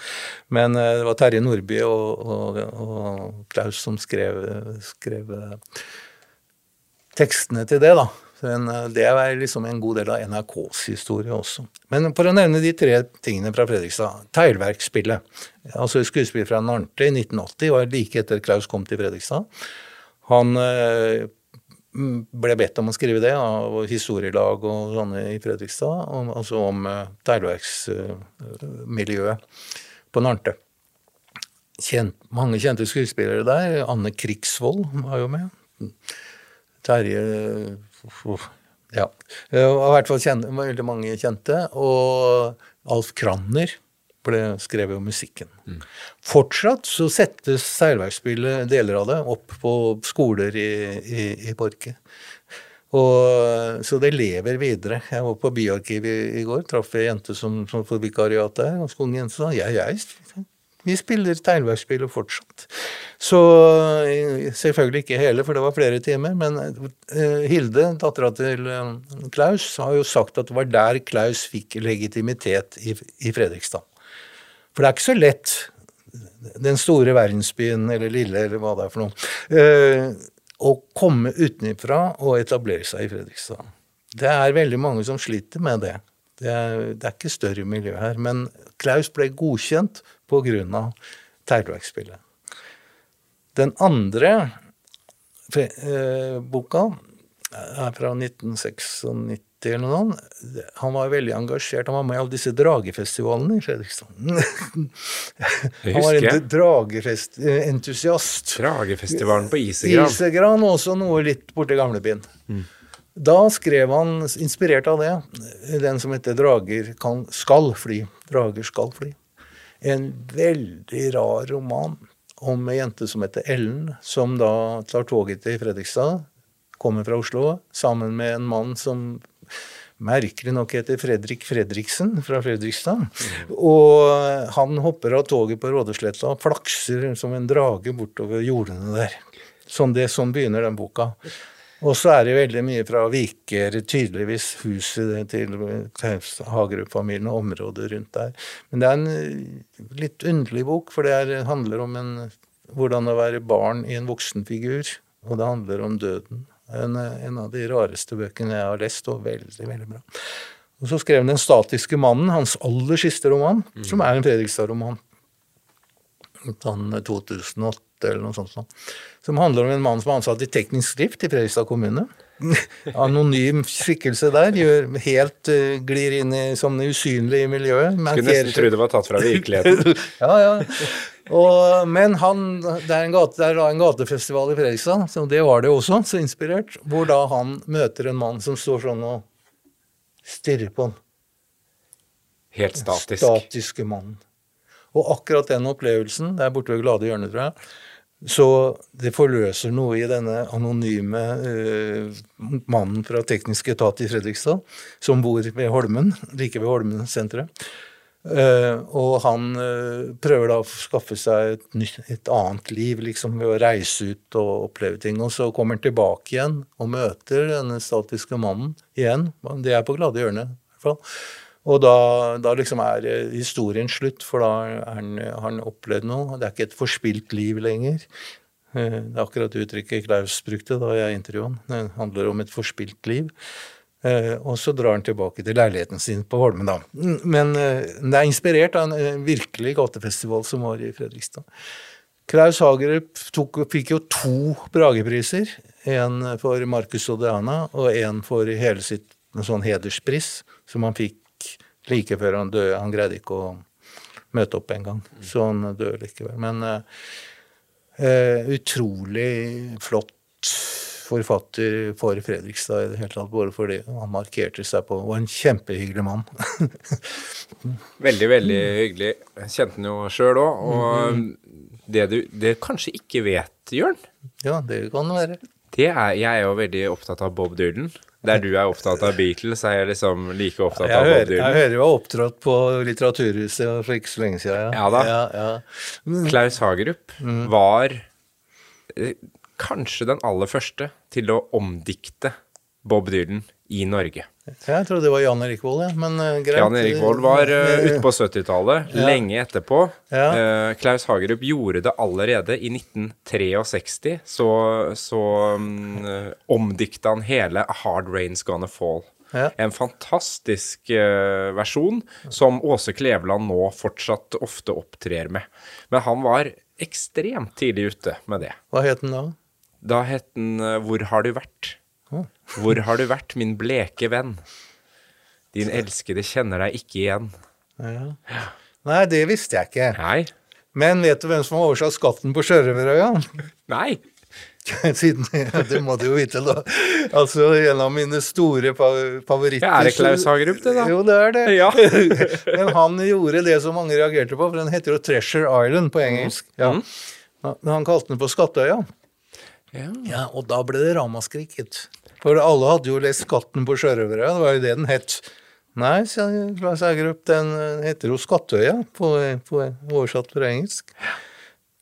Men uh, det var Terje Nordby og, og, Klaus som skrev, skrev tekstene til det, da. Men eh, det er liksom en god del av NRKs historie også. Men for å nevne de tre tingene fra Fredrikstad. Teglverksspillet. Altså skuespiller fra Narte i 1980, var like etter Klaus kom til Fredrikstad. Han eh, ble bedt om å skrive det av historielag og sånne i Fredrikstad, om, altså om uh, teglverksmiljøet på Narte. Kjent, mange kjente skuespillere der. Anne Krigsvold var jo med. Terje ja. I hvert fall kjente, veldig mange kjente. Og Alf Kranner ble skrevet om musikken. Mm. Fortsatt så settes seilverksspillet, deler av det, opp på skoler i, i, i Borke. Og, så det lever videre. Jeg var på Byarkivet i, i går, traff ei jente som, som får vikariat der. Ganske ung jente sa ja, jeg vi spiller teglverksspillet fortsatt. Så eh, selvfølgelig ikke hele, for det var flere timer. Men uh, Hilde, dattera til uh, Klaus, har jo sagt at det var der Klaus fikk legitimitet i, i, Fredrikstad. For det er ikke så lett, den store verdensbyen, eller lille, eller hva det er for noe, å komme utenfra og etablere seg i Fredrikstad. Det er veldig mange som sliter med det. Det er, det er ikke større miljø her. Men Klaus ble godkjent pga. Terrorverkspillet. Den andre eh, boka er fra 1996 eller noe sånt. Han var veldig engasjert. Han var med i alle disse dragefestivalene i Fredrikstad. Han var en dragefest-entusiast. Dragefestivalen på Isegran. Isegran, og også noe litt borti gamlebyen. Da skrev han, inspirert av det, den som heter 'Drager kan, skal fly'. Drager skal fly. En veldig rar roman om ei jente som heter Ellen, som da tar toget til Fredrikstad, kommer fra Oslo, sammen med en mann som merkelig nok heter Fredrik Fredriksen fra Fredrikstad. Og han hopper av toget på Rådesletta og flakser som en drage bortover jordene der. Sånn, det, sånn begynner den boka. Og så er det veldig mye fra Viker, tydeligvis huset til Hagerup-familien og området rundt der. Men det er en eh, litt underlig bok, for det er, handler om en, hvordan å være barn i en voksenfigur. Og det handler om døden. En, eh, en av de rareste bøkene jeg har lest, og veldig, veldig bra. Og så skrev han Den statiske mannen, hans aller siste roman, mm. som er en Fredrikstad-roman. Eh, 2008 eller noe sånt. sånt. som handler om en mann som er ansatt i teknisk skrift i Fredrikstad kommune. Anonym skikkelse der. Gjør, helt uh, glir inn i, som det usynlige miljøet. Skulle nesten tro det var tatt fra virkeligheten. ja, ja. Og, men han, det er, gate, det er, en gatefestival i Fredrikstad, så det var det også, så inspirert, hvor da han møter en mann som står sånn og stirrer på han. Helt statisk. Den statiske mannen. Og akkurat den opplevelsen, det er borte ved Glade hjørnet, tror jeg, så det forløser noe i denne anonyme uh, mannen fra teknisk etat i Fredrikstad, som bor ved Holmen, like ved Holmen-senteret. Uh, og han uh, prøver da å skaffe seg et, nytt, et annet liv liksom ved å reise ut og oppleve ting. Og så kommer han tilbake igjen og møter denne statiske mannen igjen. Det er på glade hjørne, i hvert fall. Og da, da liksom er eh, historien slutt, for da har han opplevd noe. Det er ikke et forspilt liv lenger. Eh, Det er akkurat uttrykket Klaus brukte da jeg intervjuet han. Det handler om et forspilt liv. Eh, og så drar han tilbake til leiligheten sin på Holmen, da. Men det er inspirert av en virkelig gatefestival som var i Fredrikstad. Klaus Hagerup tok, fikk jo to Bragepriser. En for Marcus Odeana og en for hele sitt en sånn hederspris, som han fikk like før han døde. Han greide ikke å møte opp engang, så han døde likevel. Men eh, utrolig flott forfatter for Fredrikstad i det hele tatt, bare fordi han markerte seg på Og en kjempehyggelig mann. Veldig, veldig hyggelig. Jeg kjente han jo sjøl òg. Og Mm. det du det kanskje ikke vet, Jørn, ja, det kan det være. det er Jeg er jo veldig opptatt av Bob Dylan. Der du er opptatt av Beatles, er jeg liksom like opptatt Jeg av Bob Dylan. jeg hører jo har opptrådt på Litteraturhuset for ikke så lenge siden. Ja da. Ja, ja. Klaus Hagerup Mm. var eh, kanskje den aller første til å omdikte Bob Dylan i Norge. Jeg trodde det var Jan Erik Vold, ja. men uh, greit. Jan Erik Vold var uh, ute på 70-tallet, Ja. lenge etterpå. Ja. Uh, Klaus Hagerup gjorde det allerede i 1963. Så, så um, omdikta han hele A Hard Rain's Gonna Fall. Ja. En fantastisk uh, versjon som Åse Kleveland nå fortsatt ofte opptrer med. Men han var ekstremt tidlig ute med det. Hva het den da? Da het den uh, Hvor har du vært? Hvor har du vært, min bleke venn? Din elskede kjenner deg ikke igjen. Ja. Nei, det visste jeg ikke. Nei. Men vet du hvem som har oversatt 'Skatten på Sjørøverøya'? Nei. Siden, ja, Det må du jo vite, da. Altså, En av mine store favoritter. Ja, er det Klaus Hagerup, det, da? Jo, det er det. Ja. Men han gjorde det som mange reagerte på, for den heter jo 'Treasure Island' på engelsk. Ja. Men han kalte den på Skatteøya. Ja. Ja, Og da ble det ramaskrik, gitt. For alle hadde jo lest 'Skatten på sjørøvere', det var jo det den het. Nei, sa Klaus Hagerup, den eh, heter jo Skattøya, på, på, oversatt fra engelsk.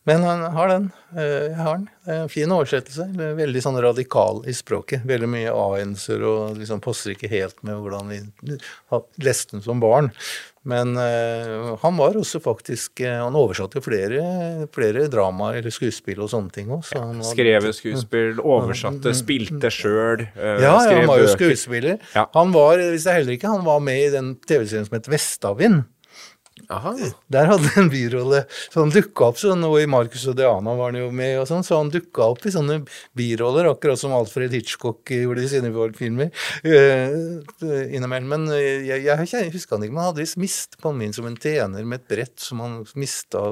Men han har den. eh, Jeg har den. Det er en fin oversettelse. er Veldig sånn radikal i språket. Veldig mye a-endelser og liksom passer ikke helt med hvordan vi har lest den som barn. Men eh, han var også faktisk eh, Han oversatte flere, flere dramaer eller skuespill og sånne ting òg. Skrevet skuespill, oversatte, spilte sjøl. Ja, ja, han var jo skuespiller. Ja. Han var, hvis jeg heller ikke, han var med i den TV-serien som het Vestavind. Aha. Der hadde han en birolle. Så han dukka opp sånn, og i Marcus og Diana var han jo med, og sånn, så han dukka opp i sånne biroller, akkurat som Alfred Hitchcock gjorde i sine filmer uh, innimellom. Men jeg, jeg, jeg husker han ikke, men han hadde visst mist på min som en tjener med et brett som han mista.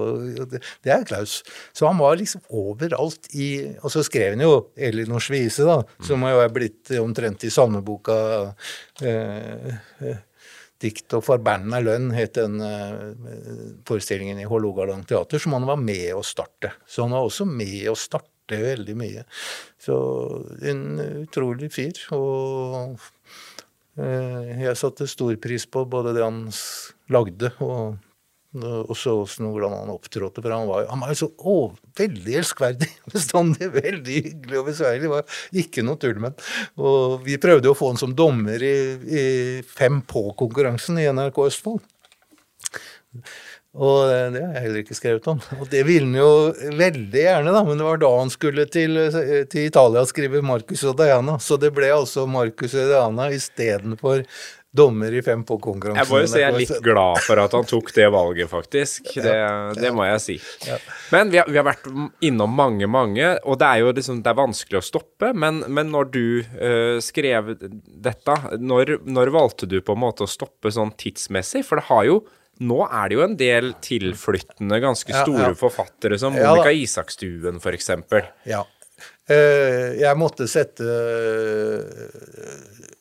Det, det er Klaus. Så han var liksom overalt i Og så skrev han jo Elinors vise, da, som jo er blitt omtrent i salmeboka. Uh, uh, dikt og forbanna lønn het den uh, forestillingen i Hålogaland teater, som han var med å starte. Så han var også med å starte veldig mye. Så en utrolig fyr. Og uh, jeg satte stor pris på både det han lagde og og så også hvordan han opptrådte, for han var, han var jo så å, veldig elskverdig bestandig. Veldig hyggelig og besværlig. var ikke noe tull men Og vi prøvde jo å få han som dommer i, i Fem på-konkurransen i NRK Østfold. Og det har jeg heller ikke skrevet om. Og det ville han jo veldig gjerne, da, men det var da han skulle til, til Italia skrive Marcus og Diana. Så det ble altså Marcus og Diana istedenfor dommer i Fem på-konkurransen. Jeg må jo si jeg er litt glad for at han tok det valget, faktisk. Det, det må jeg si. Men vi har, vi har, vært innom mange, mange, og det er jo liksom, det er vanskelig å stoppe. Men, men når du uh, skrev dette, når, når, valgte du på en måte å stoppe sånn tidsmessig? For det har jo nå er det jo en del tilflyttende, ganske store forfattere, som Monica ja, Isakstuen, f.eks. Ja. Uh, jeg måtte sette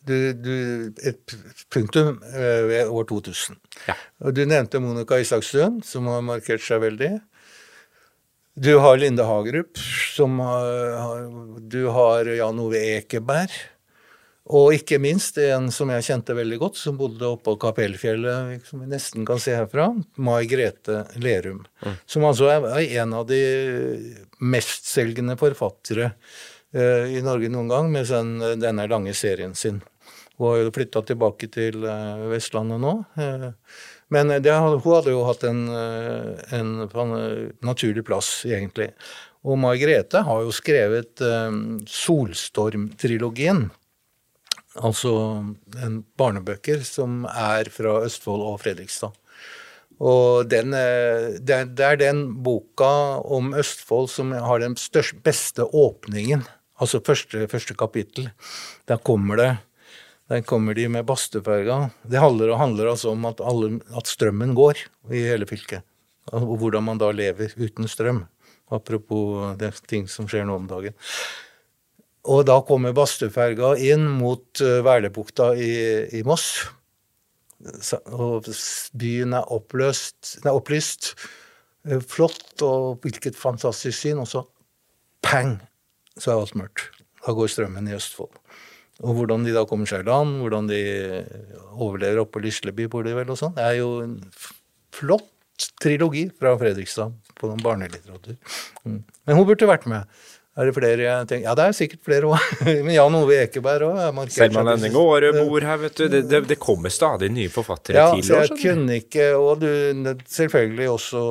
du, du, et punktum eh, ved år 2000. Ja. Og du nevnte Monica Isakstuen, som har markert seg veldig. Du har Linde Hagerup, som har, Du har Jan Ove Ekeberg. Og ikke minst en som jeg kjente veldig godt, som bodde oppå Kapellfjellet, som vi nesten kan se herfra, Mai Grete Lerum. Mm. Som altså er en av de mestselgende forfattere i Norge noen gang, med sen, denne lange serien sin. Hun har jo flytta tilbake til eh, Vestlandet nå. Eh, men det, hun hadde jo hatt en, eh, en, en, naturlig plass, egentlig. Og Margrethe har jo skrevet Solstorm-trilogien. Altså en barnebøker som er fra Østfold og Fredrikstad. Og den, det, er den boka om Østfold som har den største, beste åpningen. Altså første, første kapittel. Der kommer det der kommer de med Bastøferga. Det handler, handler altså om at, alle, at, strømmen går i hele fylket. Og hvordan man da lever uten strøm. Apropos det ting som skjer nå om dagen. Og da kommer Bastøferga inn mot uh, Værlebukta i, i, Moss. Og byen er oppløst, nei, opplyst. Uh, flott, og hvilket fantastisk syn. Og så pang, så er alt mørkt. Da går strømmen i Østfold. Og hvordan de da kommer seg i land, hvordan de overlever oppe på Lisleby, bor de vel og sånn. Er jo en flott trilogi fra Fredrikstad på noen barnelitteratur. Mm. Men hun burde vært med. Er det flere jeg tenker? Ja, det er sikkert flere òg. Men Jan Ove Ekeberg òg. Selma Lønning Aare bor her, vet du. Det, det, det, kommer stadig nye forfattere ja, til. Ja, jeg kunne ikke Og du, selvfølgelig også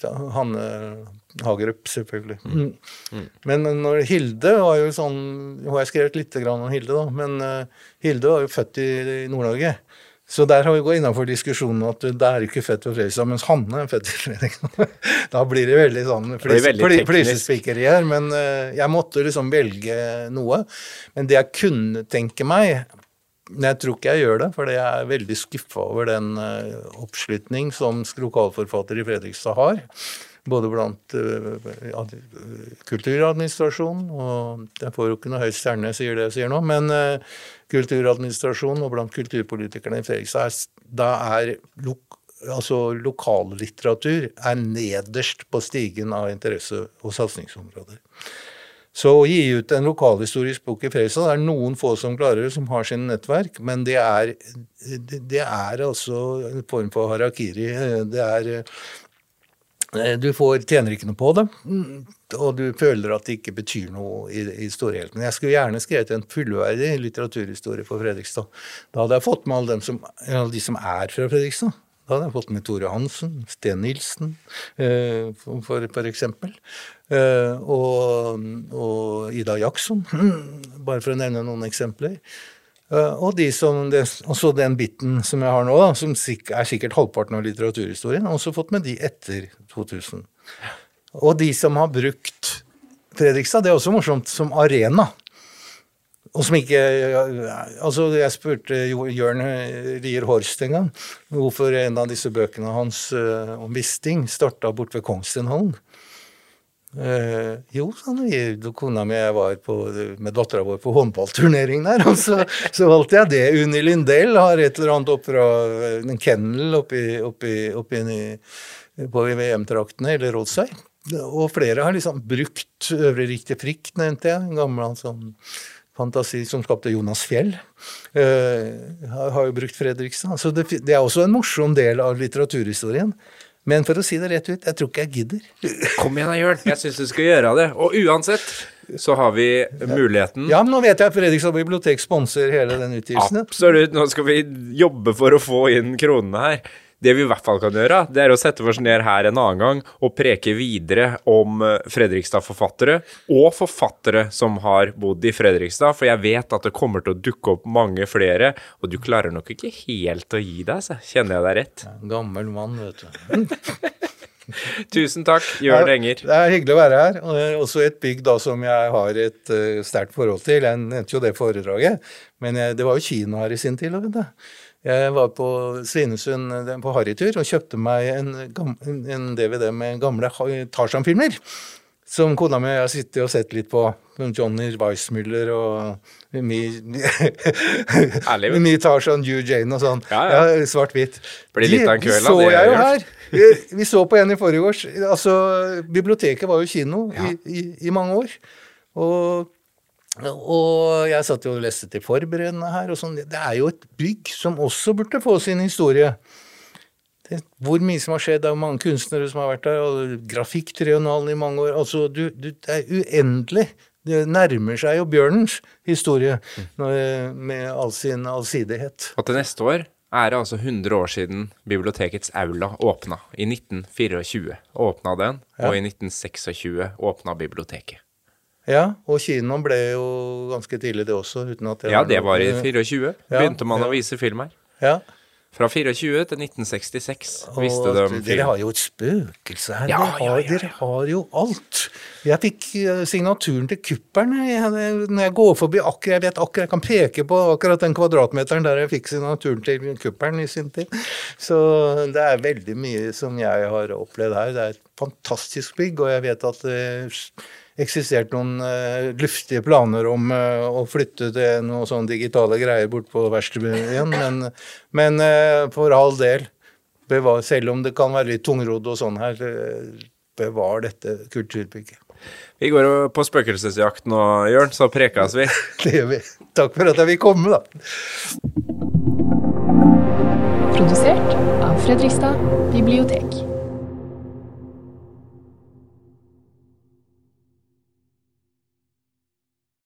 uh, Hanne Hagerup, selvfølgelig. Mm. Mm. Men når Hilde var jo sånn Hun har skrevet litt om Hilde, da. Men uh, Hilde var jo født i, i Nord-Norge. Så der har vi gått innafor diskusjonen at det er ikke født ved Fredrikstad, mens Hanne er født i Fredrikstad. da blir det veldig sånn flisespikkeri her. Men uh, jeg måtte liksom velge noe. Men det jeg kunne tenke meg men jeg tror ikke jeg gjør det, for jeg er veldig skuffa over den uh, oppslutning som lokalforfatter i Fredrikstad har. Både blant uh, kulturadministrasjonen, og jeg får jo ikke noe høy stjerne, sier det jeg sier nå, men uh, kulturadministrasjonen og blant kulturpolitikerne i Fredrikstad, da er lok altså lokallitteratur er nederst på stigen av interesse- og satsingsområder. Så å gi ut en lokalhistorisk bok i Fredrikstad, det er noen få som klarer det, som har sine nettverk, men det er, det er altså en form for harakiri. Det er du får, tjener ikke noe på det, og du føler at det ikke betyr noe i, i storhelheten. Jeg skulle gjerne skrevet en fullverdig litteraturhistorie for Fredrikstad. Da hadde jeg fått med alle, som, alle de som er fra Fredrikstad. Da hadde jeg fått med Tore Hansen, Sten Nilsen, eh, for, for eksempel. Eh, og, og, Ida Jackson, bare for å nevne noen eksempler. Uh, og de som, også den biten som jeg har nå, da, som er sikkert halvparten av litteraturhistorien, har også fått med de etter 2000. Og de som har brukt Fredrikstad, det er også morsomt, som arena. Og som ikke Altså, jeg spurte Jørn Lier Horst en gang hvorfor en av disse bøkene hans uh, om Wisting starta bort ved Kongstinhallen. Uh, jo, sånn, kona mi jeg var på, med dattera vår på håndballturnering der, og så, så, valgte jeg det. Unni Lindell har et eller annet opp fra en kennel oppi, oppi, oppi på VM-traktene, eller Rådsøy. Og flere har liksom brukt Øvre Riktig Frikk, nevnte jeg. En gammel sånn fantasi som skapte Jonas Fjell. Uh, har, jo brukt Fredrikstad. Så det, det, er også en morsom del av litteraturhistorien. Men for å si det rett ut, jeg tror ikke jeg gidder. Kom igjen da, Jørn. Jeg syns du skal gjøre det. Og uansett så har vi muligheten Ja, men nå vet jeg at Fredrikstad bibliotek sponser hele den utgivelsen. Absolutt. Nå skal vi jobbe for å få inn kronene her. Det vi i hvert fall kan gjøre, det er å sette oss ned her en annen gang og preke videre om eh, Fredrikstad-forfattere, og forfattere som har bodd i Fredrikstad, for jeg vet at det kommer til å dukke opp mange flere, og du klarer nok ikke helt å gi deg, så kjenner jeg deg rett? Gammel mann, vet du. Tusen takk, Jørn Enger. Det er hyggelig å være her. og det Også et bygg da som jeg har et uh, sterkt forhold til. Jeg nevnte jo det foredraget, men jeg, det var jo kino her i sin tid. vet du. Jeg var på Svinesund eh, på harrytur og kjøpte meg en, en, DVD med gamle Tarzan-filmer. Som kona mi har sittet og sett litt på. Johnny Weissmuller og Mye Tarzan, Hugh Jane og sånn. Ja, ja. ja Svart-hvitt. Kveld, da. Så jeg jo her. Vi så på en i forrige års. Altså, biblioteket var jo kino ja. i, i, i mange år. Og og jeg satt jo og leste til forberedende her. og sånn. Det er jo et bygg som også burde få sin historie. Det, hvor mye som har skjedd. Det er mange kunstnere som har vært der. og Grafikktriennalen i mange år. altså du, du, Det er uendelig. Det nærmer seg jo Bjørnens historie med all sin allsidighet. Og til neste år er det altså 100 år siden bibliotekets aula åpna. I 1924 åpna den, og i 1926 åpna biblioteket. Ja, og kinoen ble jo ganske tidlig, det også. uten at det Ja, det var i 24. Begynte man ja. å vise film her. Ja. Fra 24 til 1966 viste de film. Dere har jo et spøkelse her. Ja, dere, har, ja, dere, har, jo alt. Jeg fikk eh, signaturen til kuppelen når jeg går forbi akkurat Jeg vet akkurat, jeg kan peke på akkurat den kvadratmeteren der jeg fikk signaturen til kuppelen i sin tid. Så det er veldig mye som jeg har opplevd her. Det er et fantastisk bygg, og jeg vet at det eksistert noen uh, luftige planer om uh, å flytte til noen sånne digitale greier bort på verkstedet men, men uh, for all del, bevar, selv om det kan være litt tungrodd og sånn her, bevar dette kulturbygget. Vi går på spøkelsesjakt nå, Jørn, så prekes vi. det gjør vi. Takk for at jeg vil komme, da. Produsert av Fredrikstad bibliotek.